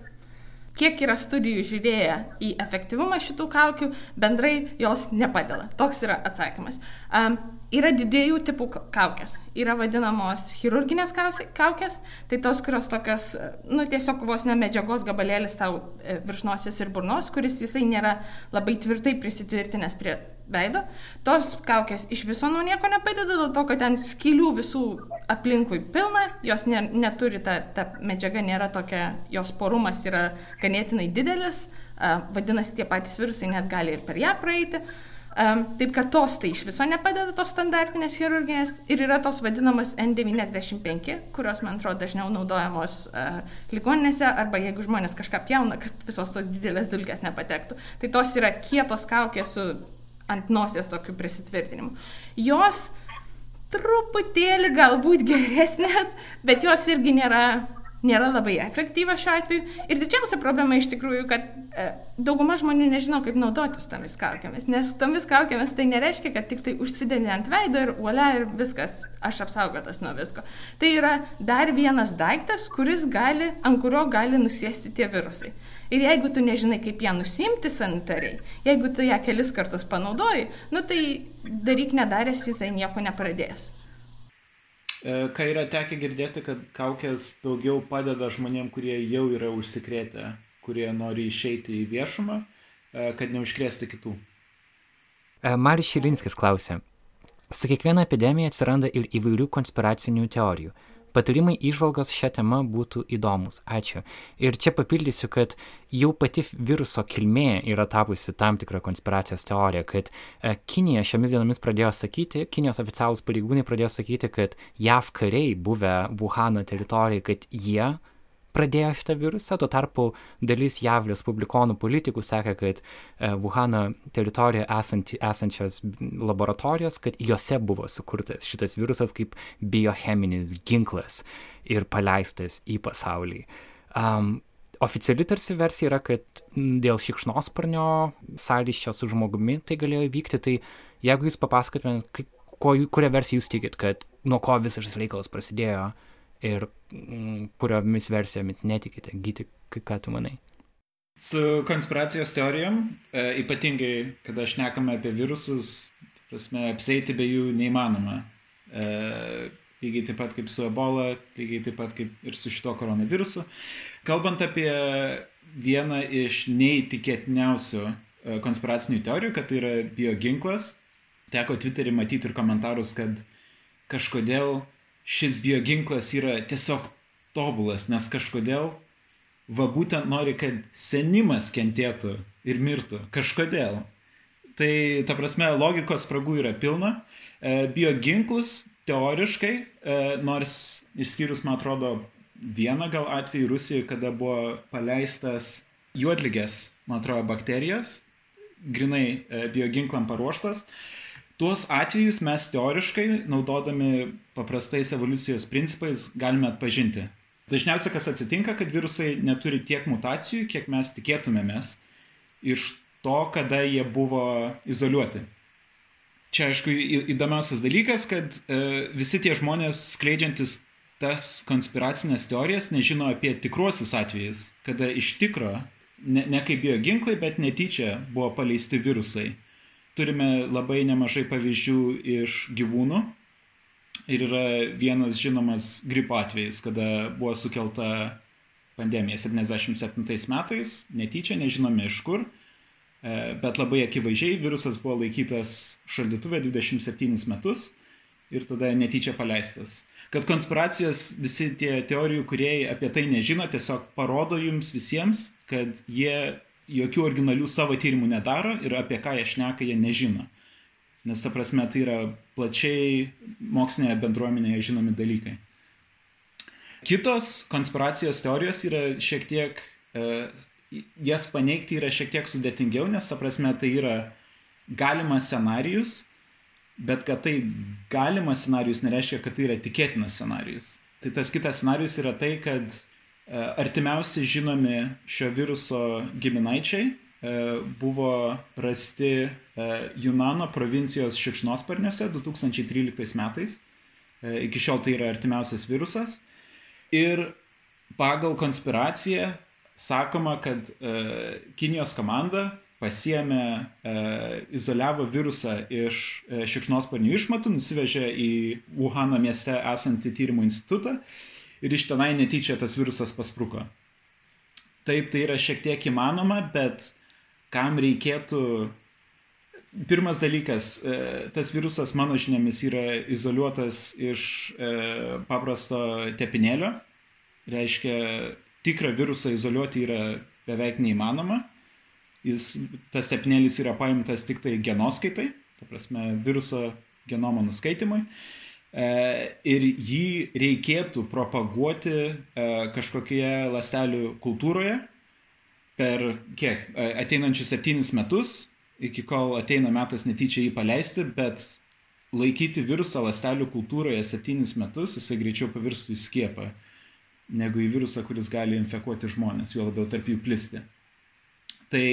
kiek yra studijų žiūrėję į efektyvumą šitų kaukių, bendrai jos nepadeda. Toks yra atsakymas. Um, yra dviejų tipų kaukės. Yra vadinamos chirurginės kaukės, tai tos, kurios tokios, nu, tiesiog vos ne medžiagos gabalėlis tau e, virš nosies ir burnos, kuris jisai nėra labai tvirtai prisitvirtinęs prie veido. Tos kaukės iš viso nuo nieko nepadeda, dėl to, kad ten skylių visų aplinkui pilna, jos ne, neturi, ta, ta medžiaga nėra tokia, jos porumas yra ganėtinai didelis, vadinasi, tie patys virusai net gali ir per ją praeiti. Um, taip kad tos tai iš viso nepadeda tos standartinės chirurginės ir yra tos vadinamos N95, kurios, man atrodo, dažniau naudojamos uh, ligoninėse arba jeigu žmonės kažką jauna, kad visos tos didelės dulkės nepatektų. Tai tos yra kietos kaukės su ant nosies tokiu prisitvirtinimu. Jos truputėlį galbūt geresnės, bet jos irgi nėra, nėra labai efektyvios šiuo atveju. Ir didžiausia problema iš tikrųjų, kad e, dauguma žmonių nežino, kaip naudotis tomis kaukėmis. Nes tomis kaukėmis tai nereiškia, kad tik tai užsidedi ant veido ir uolia ir viskas, aš apsaugotas nuo visko. Tai yra dar vienas daiktas, kuris gali, ant kurio gali nusėsti tie virusai. Ir jeigu tu nežinai, kaip ją nusimti sanitariai, jeigu tu ją kelis kartus panaudoji, nu tai daryk nedaręs, jisai nieko nepradės. E, ką yra tekę girdėti, kad kaukės daugiau padeda žmonėm, kurie jau yra užsikrėtę, kurie nori išeiti į viešumą, e, kad neužkrėsti kitų. E, Marius Šilinskis klausė. Su kiekviena epidemija atsiranda ir įvairių konspiracinių teorijų. Patarimai išvalgos šią temą būtų įdomus. Ačiū. Ir čia papildysiu, kad jau pati viruso kilmė yra tapusi tam tikra konspiracijos teorija, kad e, Kinija šiomis dienomis pradėjo sakyti, Kinijos oficialūs pareigūnai pradėjo sakyti, kad JAV kariai buvę Wuhano teritorijoje, kad jie pradėjo šitą virusą, tuo tarpu dalis JAV respublikonų politikų sakė, kad e, Wuhano teritorijoje esanti, esančios laboratorijos, kad juose buvo sukurtas šitas virusas kaip biocheminis ginklas ir paleistas į pasaulį. Um, Oficiali tarsi versija yra, kad dėl šikšnosparnio sąlyščio su žmogumi tai galėjo įvykti, tai jeigu jūs papasakotumėte, kurią versiją jūs tikit, kad nuo ko visas šis reikalas prasidėjo, ir mm, kuriomis versijomis netikite. Gyti, ką tu manai? Su konspiracijos teorijom, e, ypatingai, kada šnekame apie virusus, prasme, apseiti be jų neįmanoma. E, lygiai taip pat kaip su ebola, lygiai taip pat kaip ir su šito koronavirusu. Kalbant apie vieną iš neįtikėtiniausių e, konspiracinių teorijų, kad tai yra bioginklas, teko Twitterį matyti ir komentarus, kad kažkodėl šis bioginklas yra tiesiog tobulas, nes kažkodėl va būtent nori, kad senimas kentėtų ir mirtų. Kažkodėl. Tai ta prasme, logikos spragų yra pilna. E, bioginklus teoriškai, e, nors išskyrus, man atrodo, vieną gal atvejį Rusijoje, kada buvo paleistas juodligės, man atrodo, bakterijas, grinai e, bioginklam paruoštas, tuos atvejus mes teoriškai, naudodami paprastais evoliucijos principais, galime atpažinti. Dažniausiai kas atsitinka, kad virusai neturi tiek mutacijų, kiek mes tikėtumėmės iš to, kada jie buvo izoliuoti. Čia, aišku, įdomiausias dalykas, kad e, visi tie žmonės skleidžiantis tas konspiracinės teorijas nežino apie tikruosius atvejus, kada iš tikro, ne, ne kaip bioginklai, bet netyčia buvo paleisti virusai. Turime labai nemažai pavyzdžių iš gyvūnų, Ir yra vienas žinomas gripo atvejis, kada buvo sukelta pandemija 77 metais, netyčia, nežinome iš kur, e, bet labai akivaizdžiai virusas buvo laikytas šaldytuvė 27 metus ir tada netyčia paleistas. Kad konspiracijos visi tie teorijų kuriejai apie tai nežino, tiesiog parodo jums visiems, kad jie jokių originalių savo tyrimų nedaro ir apie ką jie šneka, jie nežino. Nes ta prasme tai yra plačiai mokslinėje bendruomenėje žinomi dalykai. Kitos konspiracijos teorijos yra šiek tiek, e, jas paneigti yra šiek tiek sudėtingiau, nes ta prasme tai yra galimas scenarius, bet kad tai galimas scenarius nereiškia, kad tai yra tikėtinas scenarius. Tai tas kitas scenarius yra tai, kad artimiausi žinomi šio viruso giminaičiai E, buvo rasti e, Junano provincijos šikšnosparniuose 2013 metais. E, iki šiol tai yra artimiausias virusas. Ir pagal konspiraciją sakoma, kad Kinijos komanda pasiemė, izoliavo virusą iš šikšnosparnių išmatų, nusivežė į Wuhano mieste esantį tyrimų institutą ir iš tenai netyčia tas virusas paspruko. Taip, tai yra šiek tiek įmanoma, bet kam reikėtų. Pirmas dalykas, e, tas virusas mano žiniomis yra izoliuotas iš e, paprasto tepinėlio. Reiškia, tikrą virusą izoliuoti yra beveik neįmanoma. Jis, tas tepinėlis yra paimtas tik tai genoskaitai, ta prasme, viruso genomo nuskaitimui. E, ir jį reikėtų propaguoti kažkokioje lastelių kultūroje, per kiek ateinančius septynis metus, iki kol ateina metas netyčia jį paleisti, bet laikyti virusą lastelių kultūroje septynis metus, jisai greičiau pavirstų į skiepą, negu į virusą, kuris gali infekuoti žmonės, juo labiau tarp jų plisti. Tai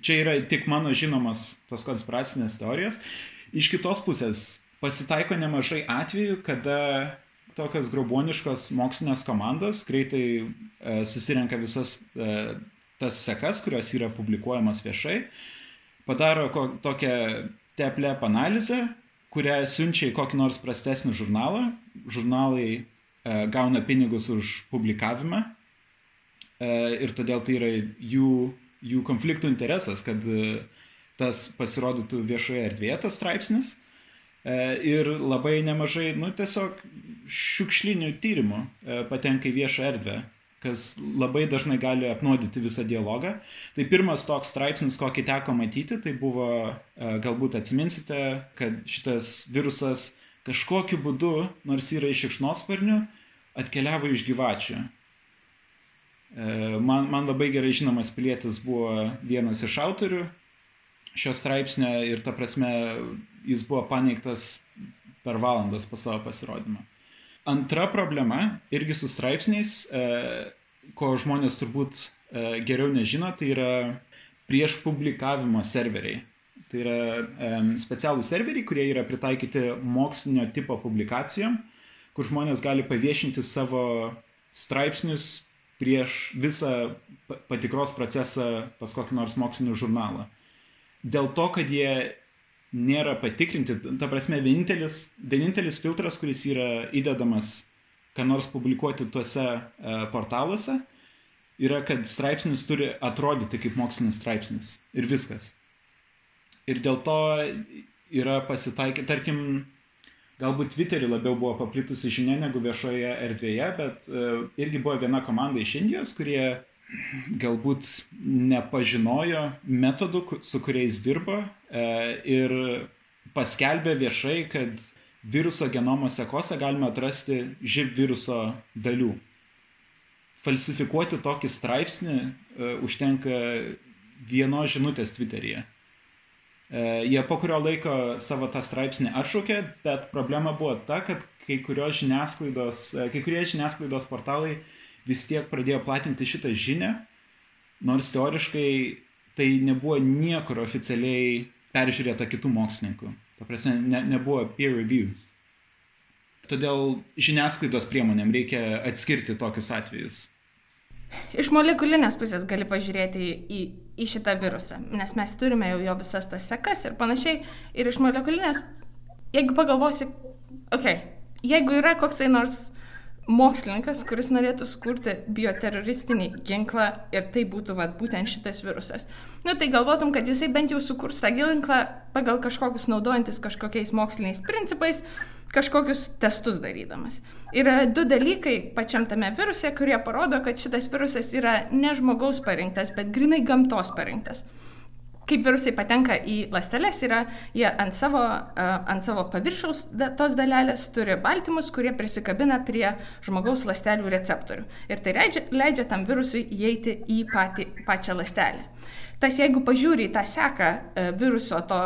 čia yra tik mano žinomas tos konspiracinės teorijos. Iš kitos pusės pasitaiko nemažai atvejų, kada tokios groboniškos mokslinės komandos greitai e, susirenka visas e, tas sekas, kurios yra publikuojamas viešai, padaro ko, tokią teplep analizę, kurią siunčia į kokį nors prastesnį žurnalą. Žurnalai e, gauna pinigus už publikavimą e, ir todėl tai yra jų, jų konfliktų interesas, kad e, tas pasirodytų viešoje erdvėje, tas straipsnis. E, ir labai nemažai, nu, tiesiog šiukšlinių tyrimų e, patenka į viešą erdvę kas labai dažnai gali apnuodyti visą dialogą. Tai pirmas toks straipsnis, kokį teko matyti, tai buvo, e, galbūt atsiminsite, kad šitas virusas kažkokiu būdu, nors yra iš šikšnosparnių, atkeliavo iš gyvačių. E, man, man labai gerai žinomas pilietis buvo vienas iš autorių šio straipsnio ir ta prasme jis buvo paneigtas per valandas po savo pasirodymą. Antra problema, irgi su straipsniais, e, ko žmonės turbūt e, geriau nežino, tai yra prieš publikavimo serveriai. Tai yra e, specialūs serveriai, kurie yra pritaikyti mokslinio tipo publikacijom, kur žmonės gali paviešinti savo straipsnius prieš visą patikros procesą pas kokį nors mokslinį žurnalą. Dėl to, kad jie nėra patikrinti. Ta prasme, vienintelis, vienintelis filtras, kuris yra įdedamas, ką nors publikuoti tuose e, portaluose, yra, kad straipsnis turi atrodyti kaip mokslinis straipsnis. Ir viskas. Ir dėl to yra pasitaikę, tarkim, galbūt Twitter'į labiau buvo paplitusi žinia negu viešoje erdvėje, bet uh, irgi buvo viena komanda iš Indijos, kurie galbūt nepažinojo metodų, su kuriais dirba e, ir paskelbė viešai, kad viruso genomo sekose galime atrasti živ viruso dalių. Falsifikuoti tokį straipsnį e, užtenka vienos žinutės Twitter'yje. E, jie po kurio laiko savo tą straipsnį atšaukė, bet problema buvo ta, kad kai, žiniasklaidos, kai kurie žiniasklaidos portalai uh, vis tiek pradėjo platinti šitą žinią, nors teoriškai tai nebuvo niekur oficialiai peržiūrėta kitų mokslininkų. Ta prasme, ne, nebuvo peer review. Todėl žiniasklaidos priemonėm reikia atskirti tokius atvejus. Iš molekulinės pusės gali pažiūrėti į, į, šitą virusą, nes mes turime jau jo visas tas sekas ir panašiai. Ir iš molekulinės, jeigu pagalvosi, okei, okay, jeigu yra koksai nors mokslininkas, kuris norėtų sukurti bioteroristinį ginklą ir tai būtų vat, būtent šitas virusas. Nu tai galvotum, kad jisai bent jau sukurs tą ginklą pagal kažkokius naudojantis kažkokiais moksliniais principais, kažkokius testus darydamas. Ir yra du dalykai pačiam tame viruse, kurie parodo, kad šitas virusas yra ne žmogaus parinktas, bet grinai gamtos parinktas kaip virusai patenka į ląsteles, yra jie ant savo, ant savo paviršiaus tos dalelės turi baltymus, kurie prisikabina prie žmogaus ląstelių receptorių. Ir tai leidžia, leidžia tam virusui įeiti į patį, pačią ląstelę. Tas jeigu pažiūri į tą seką viruso to,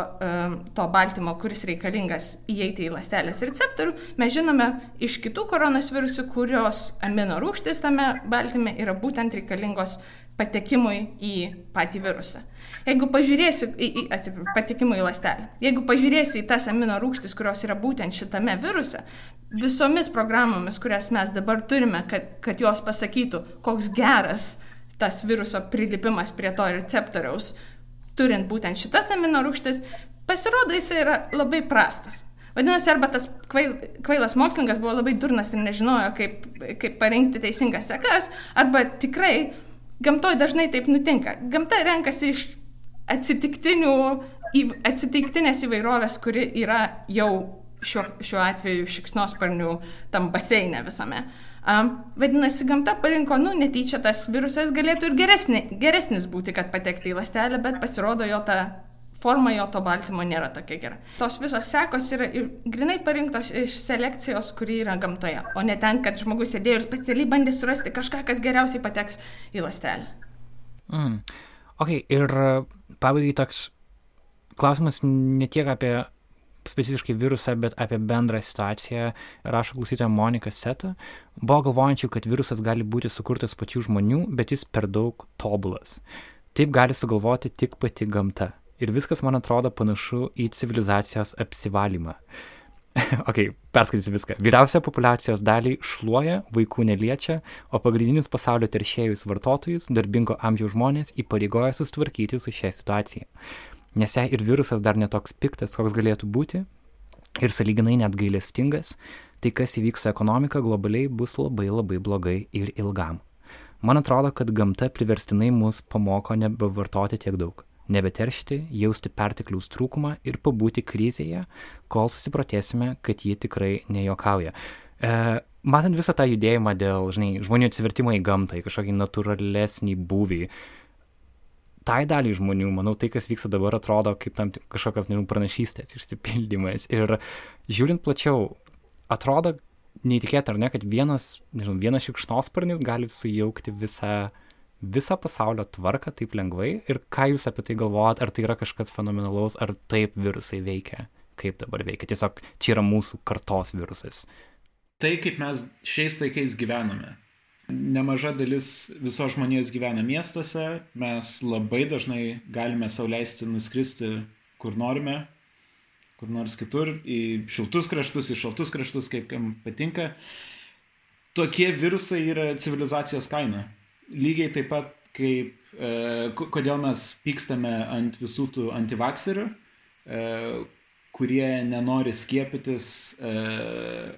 to baltymo, kuris reikalingas įeiti į ląstelės receptorių, mes žinome iš kitų koronos virusų, kurios amino rūgštis tame baltyme yra būtent reikalingos patekimui į patį virusą. Jeigu pažiūrėsi, į, į, atsiprašau, patekimui į lastelę, jeigu pažiūrėsi į tas amino rūgštis, kurios yra būtent šitame viruse, visomis programomis, kurias mes dabar turime, kad, kad jos pasakytų, koks geras tas viruso prilipimas prie to receptoriaus, turint būtent šitas amino rūgštis, pasirodo jis yra labai prastas. Vadinasi, arba tas kvail, kvailas mokslininkas buvo labai durnas ir nežinojo, kaip, kaip parinkti teisingas sekas, arba tikrai gamtoje dažnai taip nutinka. Gamta renkasi iš atsitiktinių, atsitiktinės įvairovės, kuri yra jau šiuo, šiuo atveju šikšnosparnių tam baseinė visame. Um, vadinasi, gamta parinko, nu, netyčia tas virusas galėtų ir geresni, geresnis būti, kad patekti į lastelę, bet pasirodo jo ta forma jo to baltymo nėra tokia gera. Tos visos sekos yra grinai parinktos iš selekcijos, kuri yra gamtoje, o ne ten, kad žmogus sėdėjo ir specialiai bandė surasti kažką, kas geriausiai pateks į lastelę. Mm. Ok, ir pabaigai toks klausimas ne tiek apie specifiškai virusą, bet apie bendrą situaciją, rašo klausytoja Monika Seta, buvo galvojančių, kad virusas gali būti sukurtas pačių žmonių, bet jis per daug tobulas. Taip gali sugalvoti tik pati gamta. Ir viskas man atrodo panašu į civilizacijos apsivalymą. ok, perskaitysiu viską. Vyriausia populacijos dalį šluoja, vaikų neliečia, o pagrindinius pasaulio teršėjus vartotojus, darbingo amžiaus žmonės įpareigoja susitvarkyti su šia situacija. Nes jei ir virusas dar netoks piktas, koks galėtų būti, ir saliginai net gailestingas, tai kas įvyks su ekonomika globaliai bus labai labai blogai ir ilgam. Man atrodo, kad gamta priverstinai mus pamoko nebevartoti tiek daug nebeteršti, jausti pertekliaus trūkumą ir pabūti krizėje, kol susiprotėsime, kad ji tikrai nejokauja. E, matant visą tą judėjimą dėl, žinai, žmonių atsivertimo į gamtą, į kažkokį natūralesnį būvį, tai daliai žmonių, manau, tai, kas vyksta dabar, atrodo kaip tam kažkokios, nežinau, pranašystės išsipildymas. Ir žiūrint plačiau, atrodo neįtikėtina, ar ne, kad vienas, nežinau, vienas šikšnosparnis gali sujaukti visą visą pasaulio tvarką taip lengvai ir ką jūs apie tai galvojat, ar tai yra kažkas fenomenalaus, ar taip virusai veikia, kaip dabar veikia. Tiesiog čia yra mūsų kartos virusas. Tai, kaip mes šiais laikais gyvename. Nemaža dalis viso žmonijos gyvena miestuose, mes labai dažnai galime sauliaisti nuskristi kur norime, kur nors kitur, į šiltus kraštus, į šaltus kraštus, kaip kam patinka. Tokie virusai yra civilizacijos kaina lygiai taip pat kaip e, kodėl mes pykstame ant visų tų antivakserių, e, kurie nenori skiepytis e,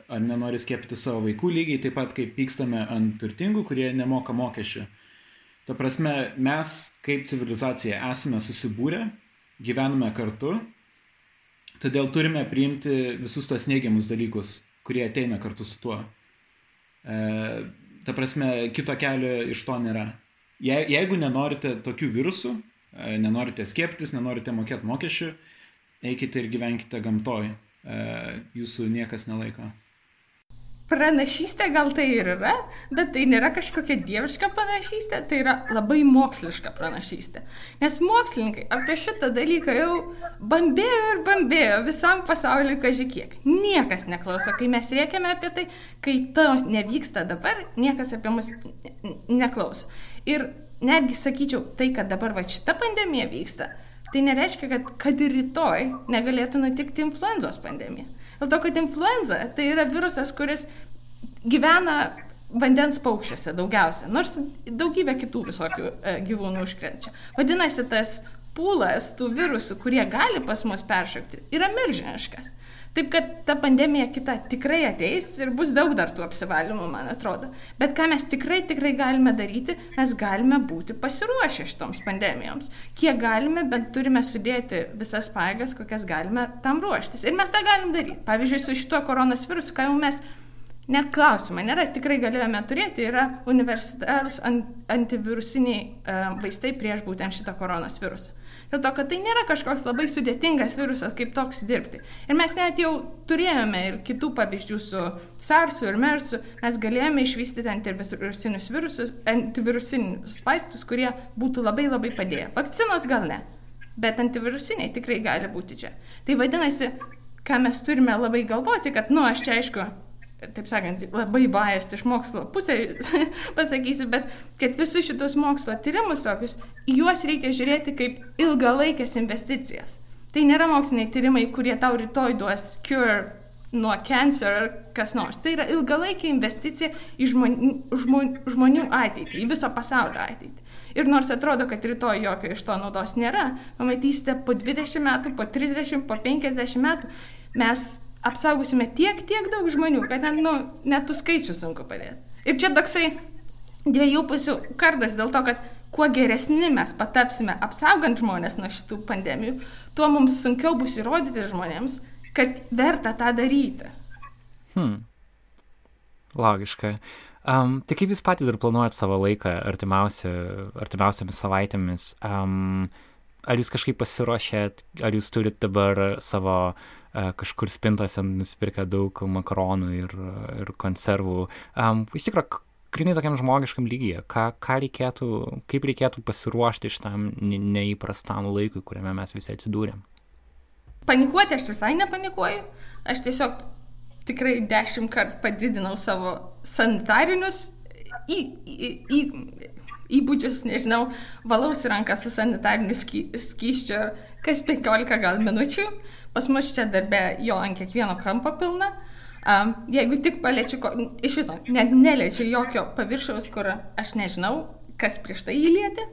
ar nenori skiepyti savo vaikų, lygiai taip pat kaip pykstame ant turtingų, kurie nemoka mokesčių. Ta prasme, mes kaip civilizacija esame susibūrę, gyvename kartu, todėl turime priimti visus tos neigiamus dalykus, kurie ateina kartu su tuo. E, ta prasme, kito kelio iš to nėra. Je, jeigu nenorite tokių virusų, e, nenorite skieptis, nenorite mokėti mokesčių, eikite ir gyvenkite gamtoj. E, jūsų niekas nelaiko. Pranašystė gal tai ir yra, bet tai nėra kažkokia dieviška pranašystė, tai yra labai moksliška pranašystė. Nes mokslininkai apie šitą dalyką jau bambėjo ir bambėjo visam pasauliu kažkiek. Niekas neklauso, kai mes riekiame apie tai, kai to nevyksta dabar, niekas apie mus neklauso. Ir netgi sakyčiau, tai, kad dabar va šita pandemija vyksta, tai nereiškia, kad, kad ir rytoj negalėtų nutikti influenzos pandemija. Dėl to, kad influenza tai yra virusas, kuris gyvena vandens paukščiuose daugiausia, nors daugybė kitų visokių e, gyvūnų užkrenčia. Vadinasi, tas pūlas tų virusų, kurie gali pas mus peršokti, yra milžiniškas. Taip kad ta pandemija kita tikrai ateis ir bus daug dar tų apsivalymų, man atrodo. Bet ką mes tikrai, tikrai galime daryti, mes galime būti pasiruošę šitoms pandemijoms. Kiek galime, bent turime sudėti visas paėgas, kokias galime tam ruoštis. Ir mes tą galim daryti. Pavyzdžiui, su šituo koronos virusu, ką jau mes net klausimo nėra, tikrai galėjome turėti, yra universalus antivirusiniai uh, vaistai prieš būtent šitą koronos virusą. Dėl to, kad tai nėra kažkoks labai sudėtingas virusas, kaip toks dirbti. Ir mes net jau turėjome ir kitų pavyzdžių su SARSu ir MERSu, mes galėjome išvystyti antivirusinius virusus, antivirusinius vaistus, kurie būtų labai labai padėję. Vakcinos gal ne, bet antivirusiniai tikrai gali būti čia. Tai vadinasi, ką mes turime labai galvoti, kad, nu, aš čia aišku, taip sakant, labai bajas iš mokslo pusės pasakysiu, bet kad visus šitus mokslo tyrimus tokius, juos reikia žiūrėti kaip ilgalaikės investicijas. Tai nėra moksliniai tyrimai, kurie tau rytoj duos cure nuo cancer ar kas nors. Tai yra ilgalaikė investicija į žmonių, žmonių ateitį, į viso pasaulio ateitį. Ir nors atrodo, kad rytoj jokio iš to naudos nėra, pamatysite po 20 metų, po 30, po 50 metų mes apsaugosime tiek, tiek daug žmonių, kad net, nu, net tų skaičių sunku padėti. Ir čia toksai dviejų pusių kardas dėl to, kad kuo geresni mes patapsime apsaugant žmonės nuo šitų pandemijų, tuo mums sunkiau bus įrodyti žmonėms, kad verta tą daryti. Hmm. Logiška. Um, tai kaip jūs patys dar planuojat savo laiką artimiausia, artimiausiamis savaitėmis? Um, ar jūs kažkaip pasiruošėt, ar jūs turit dabar savo kažkur spintose nusipirkę daug makaronų ir, ir konservų. Iš tikrųjų, grinai tokiam žmogiškam lygyje, ką, ką reikėtų, kaip reikėtų pasiruošti šitam neįprastam laikui, kuriame mes visi atsidūrėm. Panikuoti aš visai nepanikuoju, aš tiesiog tikrai dešimt kartų padidinau savo sanitarinius į, į, į, įgūdžius, nežinau, valausi rankas su sanitariniu sky, skyščiu kas 15 gal minučių, Pas mus čia darbe jo ant kiekvieno kampo pilna. Um, jeigu tik paliečiu, iš viso, net neliečiu jokio paviršiaus, kur aš nežinau, kas prieš tai įlieti,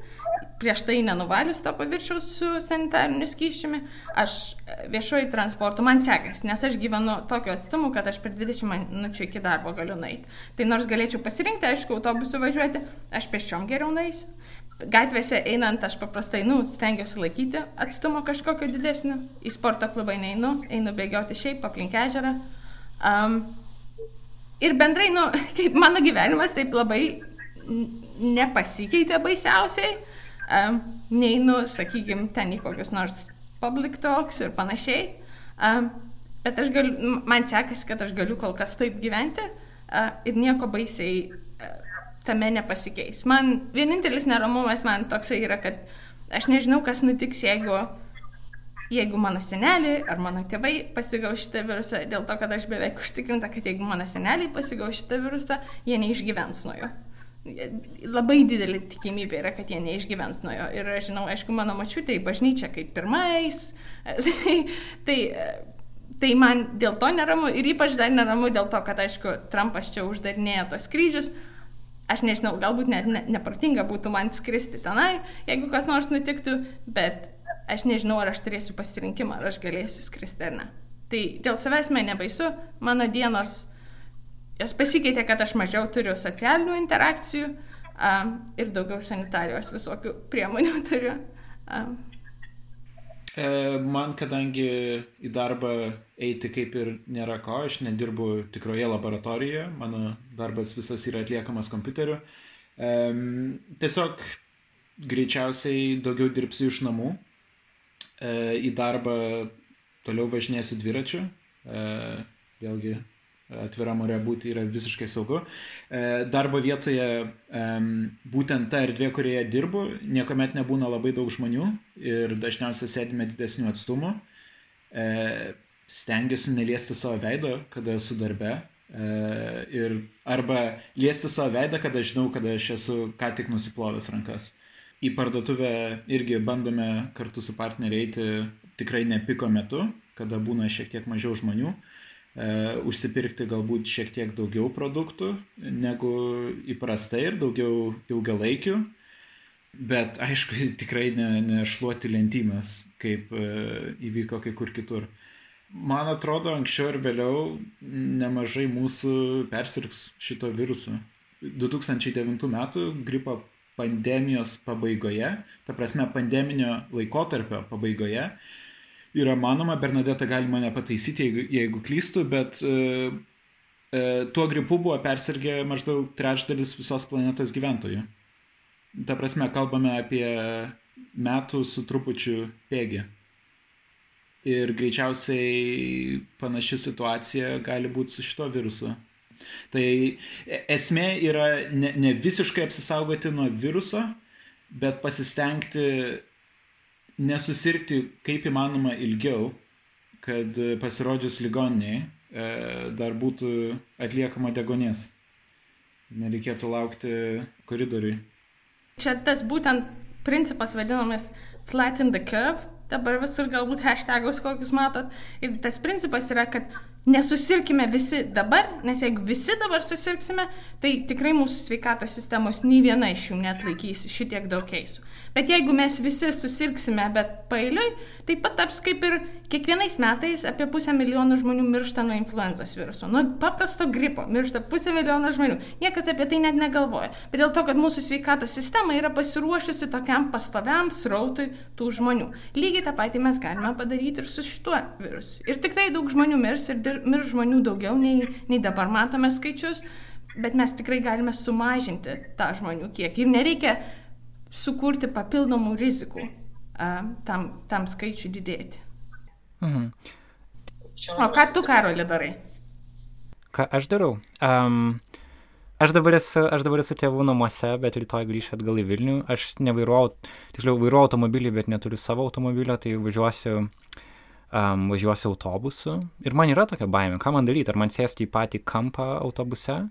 prieš tai nenuvalius to paviršiaus su sanitariniu skyšiumi, aš viešuoju transportu man sekas, nes aš gyvenu tokiu atstumu, kad aš per 20 minučių iki darbo galiu nueiti. Tai nors galėčiau pasirinkti, aišku, autobusu važiuoti, aš peščiom geriau nueisiu gatvėse einant aš paprastai, nu, stengiuosi laikyti atstumo kažkokio didesnio. Į sporto klubą neinu, einu bėgioti šiaip aplink ežerą. Um, ir bendrai, nu, kaip mano gyvenimas taip labai nepasikeitė baisiausiai. Um, neinu, sakykime, ten į kokius nors public talks ir panašiai. Um, bet aš galiu, man sekasi, kad aš galiu kol kas taip gyventi uh, ir nieko baisiai tame nepasikeis. Man vienintelis neramumas man toksai yra, kad aš nežinau, kas nutiks, jeigu, jeigu mano seneliai ar mano tėvai pasigaus šitą virusą, dėl to, kad aš beveik užtikrinta, kad jeigu mano seneliai pasigaus šitą virusą, jie neišgyvens nuo jo. Labai didelė tikimybė yra, kad jie neišgyvens nuo jo. Ir aš žinau, aišku, mano mačiutė į bažnyčią kaip pirmais. tai, tai, tai man dėl to neramu ir ypač dar neramu dėl to, kad, aišku, Trumpas čia uždarinėja tos skrydžius aš nežinau, galbūt net ne, neprotinga būtų man skristi tenai, jeigu kas nors nutiktų, bet aš nežinau, ar aš turėsiu pasirinkimą, ar aš galėsiu skristi ar ne. Tai dėl savęs man nebaisu, mano dienos, jos pasikeitė, kad aš mažiau turiu socialinių interakcijų um, ir daugiau sanitarijos visokių priemonių turiu. Um. Man, kadangi į darbą eiti kaip ir nėra ko, aš nedirbu tikroje laboratorijoje, mano darbas visas yra atliekamas kompiuteriu. Um, tiesiog greičiausiai daugiau dirbsiu iš namų, e, į darbą toliau važinėsiu dviračiu, e, vėlgi atviram ore būti yra visiškai saugu. E, darbo vietoje e, būtent ta erdvė, kurioje dirbu, niekuomet nebūna labai daug žmonių ir dažniausiai sėdime didesnių atstumų. E, stengiuosi neliesti savo veido, kada esu darbe. Ir arba liesti savo veidą, kada žinau, kad aš esu ką tik nusiplovęs rankas į parduotuvę irgi bandome kartu su partneriai eiti tikrai ne piko metu, kada būna šiek tiek mažiau žmonių, e, užsipirkti galbūt šiek tiek daugiau produktų negu įprastai ir daugiau ilgalaikių, bet aišku, tikrai nešluoti ne lentynas, kaip e, įvyko kai kur kitur. Man atrodo, anksčiau ir vėliau nemažai mūsų persirgs šito viruso. 2009 metų gripo pandemijos pabaigoje, ta prasme pandeminio laikotarpio pabaigoje, yra manoma, Bernadeta gali mane pataisyti, jeigu, jeigu klystu, bet e, e, tuo gripu buvo persirgę maždaug trečdalis visos planetos gyventojų. Ta prasme, kalbame apie metų su trupučiu pėgį. Ir greičiausiai panaši situacija gali būti su šito virusu. Tai e, esmė yra ne, ne visiškai apsisaugoti nuo viruso, bet pasistengti nesusirgti kaip įmanoma ilgiau, kad pasirodžius ligoniniai e, dar būtų atliekama degonės. Nereikėtų laukti koridoriui. Čia tas būtent principas vadinamas flatten the curve, dabar visur galbūt hashtagus kokius matot. Ir tas principas yra, kad nesusirkime visi dabar, nes jeigu visi dabar susirksime, tai tikrai mūsų sveikatos sistemos nei viena iš jų net laikys šitiek daug keisų. Bet jeigu mes visi susirksime, bet pailiui, tai pataps kaip ir kiekvienais metais apie pusę milijono žmonių miršta nuo influenzos viruso. Nuo paprasto gripo miršta pusę milijono žmonių. Niekas apie tai net negalvoja. Bet dėl to, kad mūsų sveikatos sistema yra pasiruošusi tokiam pastoviam srautui tų žmonių. Lygiai tą patį mes galime padaryti ir su šituo virusu. Ir tik tai daug žmonių mirs ir mirs žmonių daugiau nei, nei dabar matome skaičius. Bet mes tikrai galime sumažinti tą žmonių kiekį. Ir nereikia sukurti papildomų rizikų tam, tam skaičiui didėti. Mhm. O ką tu, Karolė, darai? Ką aš darau? Um, aš, dabar esu, aš dabar esu tėvų namuose, bet rytoj grįšiu atgal į Vilnių. Aš nevairuoju, tiksliau vairuoju automobilį, bet neturiu savo automobilio, tai važiuosiu, um, važiuosiu autobusu. Ir man yra tokia baimė, ką man daryti, ar man sėsti į patį kampą autobuse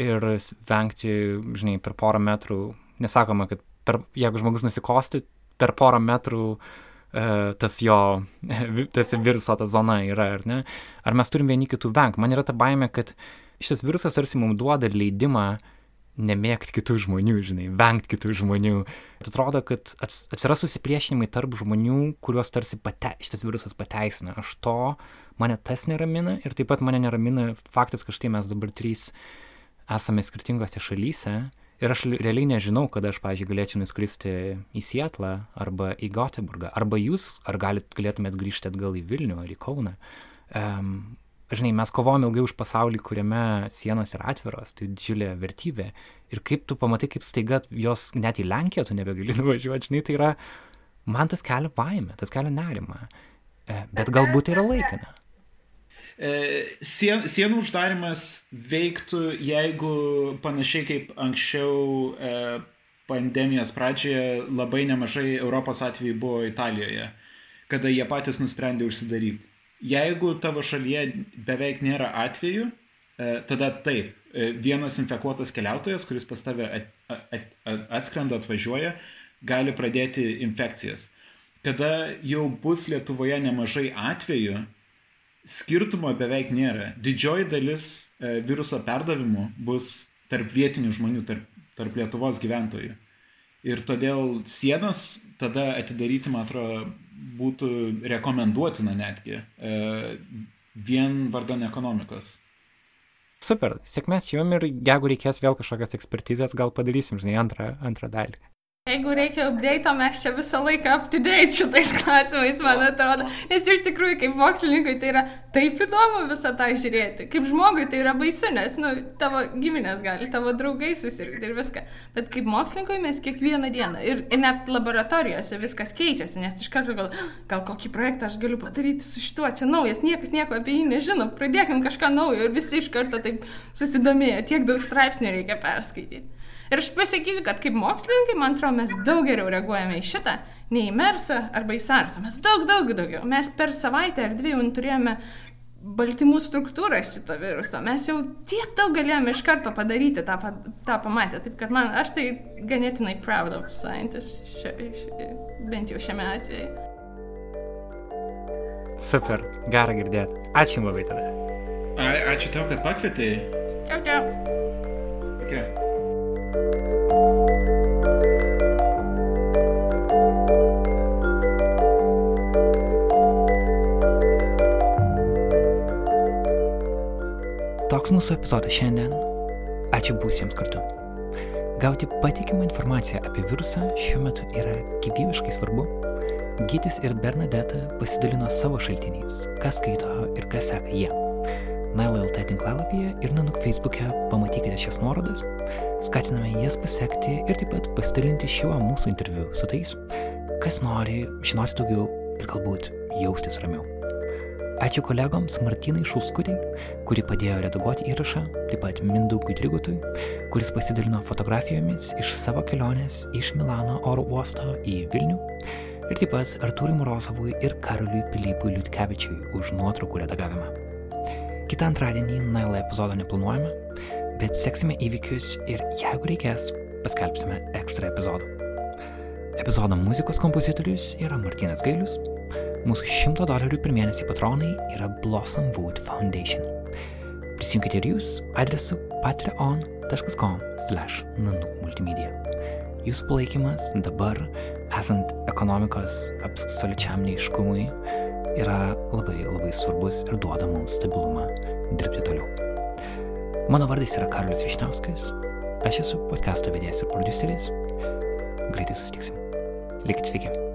ir vengti, žinai, per porą metrų, nesakoma, kad per, jeigu žmogus nusikosti, per porą metrų e, tas jo, tas viruso ta zona yra, ar ne? Ar mes turim vieni kitų vengti? Man yra ta baime, kad šitas virusas tarsi mums duoda leidimą nemėgti kitų žmonių, žinai, vengti kitų žmonių. Atrodo, kad atsiras susipriešinimai tarp žmonių, kuriuos tarsi pate, šitas virusas pateisina. Aš to, mane tas neramina ir taip pat mane neramina faktas, kad štai mes dabar trys esame skirtingose šalyse ir aš realiai nežinau kada aš pavyzdžiui galėčiau nuskristi į sietlą arba į goteburgą arba jūs ar galit galėtumėt grįžti atgal į vilnių ar į kauną? Um, žinai mes kovojam ilgai už pasaulį kuriame sienos yra atviros tai didžiulė vertybė. Ir kaip tu pamatai kaip staiga jos net į lenkiją tu nebegali nuvažiuot žinai tai yra man tas kelia baimę tas kelia nerimą e, bet galbūt tai yra laikina sien, sienų uždarimas veiktų, jeigu panašiai kaip anksčiau e, pandemijos pradžioje labai nemažai Europos atvejų buvo Italijoje, kada jie patys nusprendė užsidaryti. Jeigu tavo šalyje beveik nėra atvejų, e, tada taip, vienas infekuotas keliautojas, kuris pas tave at, at, at, atskrenda, atvažiuoja, gali pradėti infekcijas. Kada jau bus Lietuvoje nemažai atvejų, skirtumo beveik nėra. Didžioji dalis e, viruso perdavimų bus tarp vietinių žmonių, tarp, tarp Lietuvos gyventojų. Ir todėl sienas tada atidaryti, man atrodo, būtų rekomenduotina netgi e, vien vardan ekonomikos. Super, sėkmės jum ir jeigu reikės vėl kažkokios ekspertizės, gal padarysim, žinai, antrą, antrą dalį. Jeigu reikia update, mes čia visą laiką up to date šitais klausimais, man atrodo. Nes iš tikrųjų, kaip mokslininkui, tai yra taip įdomu visą tą žiūrėti. Kaip žmogui tai yra baisu, nes nu, tavo giminės gali, tavo draugai susirgti ir viską. Bet kaip mokslininkui mes kiekvieną dieną ir, ir net laboratorijose viskas keičiasi, nes iš karto gal, gal kokį projektą aš galiu padaryti su šituo, čia naujas, niekas nieko apie jį nežino, pradėkim kažką naujo ir visi iš karto taip susidomėję, tiek daug straipsnių reikia perskaityti. Ir aš pasakysiu, kad kaip mokslininkai, man atrodo, mes daug geriau reaguojame į šitą, nei į mersą arba į sarsą. Mes daug, daug daugiau. Mes per savaitę ar dvi jau turėjome baltymų struktūrą šito viruso. Mes jau tiek daug galėjome iš karto padaryti, tą, tą pamatę. Taip kad man, aš tai ganėtinai proud of scientists, šia, šia, bent jau šiame atveju. Super, gera girdėti. Ačiū Jums labai tada. A, ačiū tau, kad pakvietei. Čiau, čiau. Okay. Toks mūsų epizodas šiandien. Ačiū būsiems kartu. Gauti patikimą informaciją apie virusą šiuo metu yra gyvybiškai svarbu. Gytis ir Bernadeta pasidalino savo šaltiniais, kas skaito ir kas seka jie. NaiLLT tinklalapyje ir Nanuk Facebook'e pamatykite šias nuorodas. Skatiname jas pasiekti ir taip pat pasidalinti šiuo mūsų interviu su tais, kas nori žinoti daugiau ir galbūt jaustis ramiau. Ačiū kolegoms Martinai Šulskutį, kuri padėjo redaguoti įrašą, taip pat Mindaugui Ligutui, kuris pasidalino fotografijomis iš savo kelionės iš Milano oro uosto į Vilnių, ir taip pat Artūrui Morozovui ir Karoliui Pilypui Liutkevičiui už nuotraukų redagavimą. Kitą antradienį Nailą epizodo neplanuojame, bet seksime įvykius ir jeigu reikės, paskelbsime ekstra epizodų. Epizodo muzikos kompozitorius yra Martinas Gailius, Mūsų 100 dolerių per mėnesį patronai yra Blossom Wood Foundation. Prisijunkite ir jūs adresu patreon.com slash nanukmultimedia. Jūsų palaikymas dabar, esant ekonomikos absoliučiam neiškumui, yra labai labai svarbus ir duoda mums stabilumą dirbti toliau. Mano vardas yra Karolis Višniauskas, aš esu podcast'o vedėjas ir produceris. Greitai susitiksim. Likit sveiki.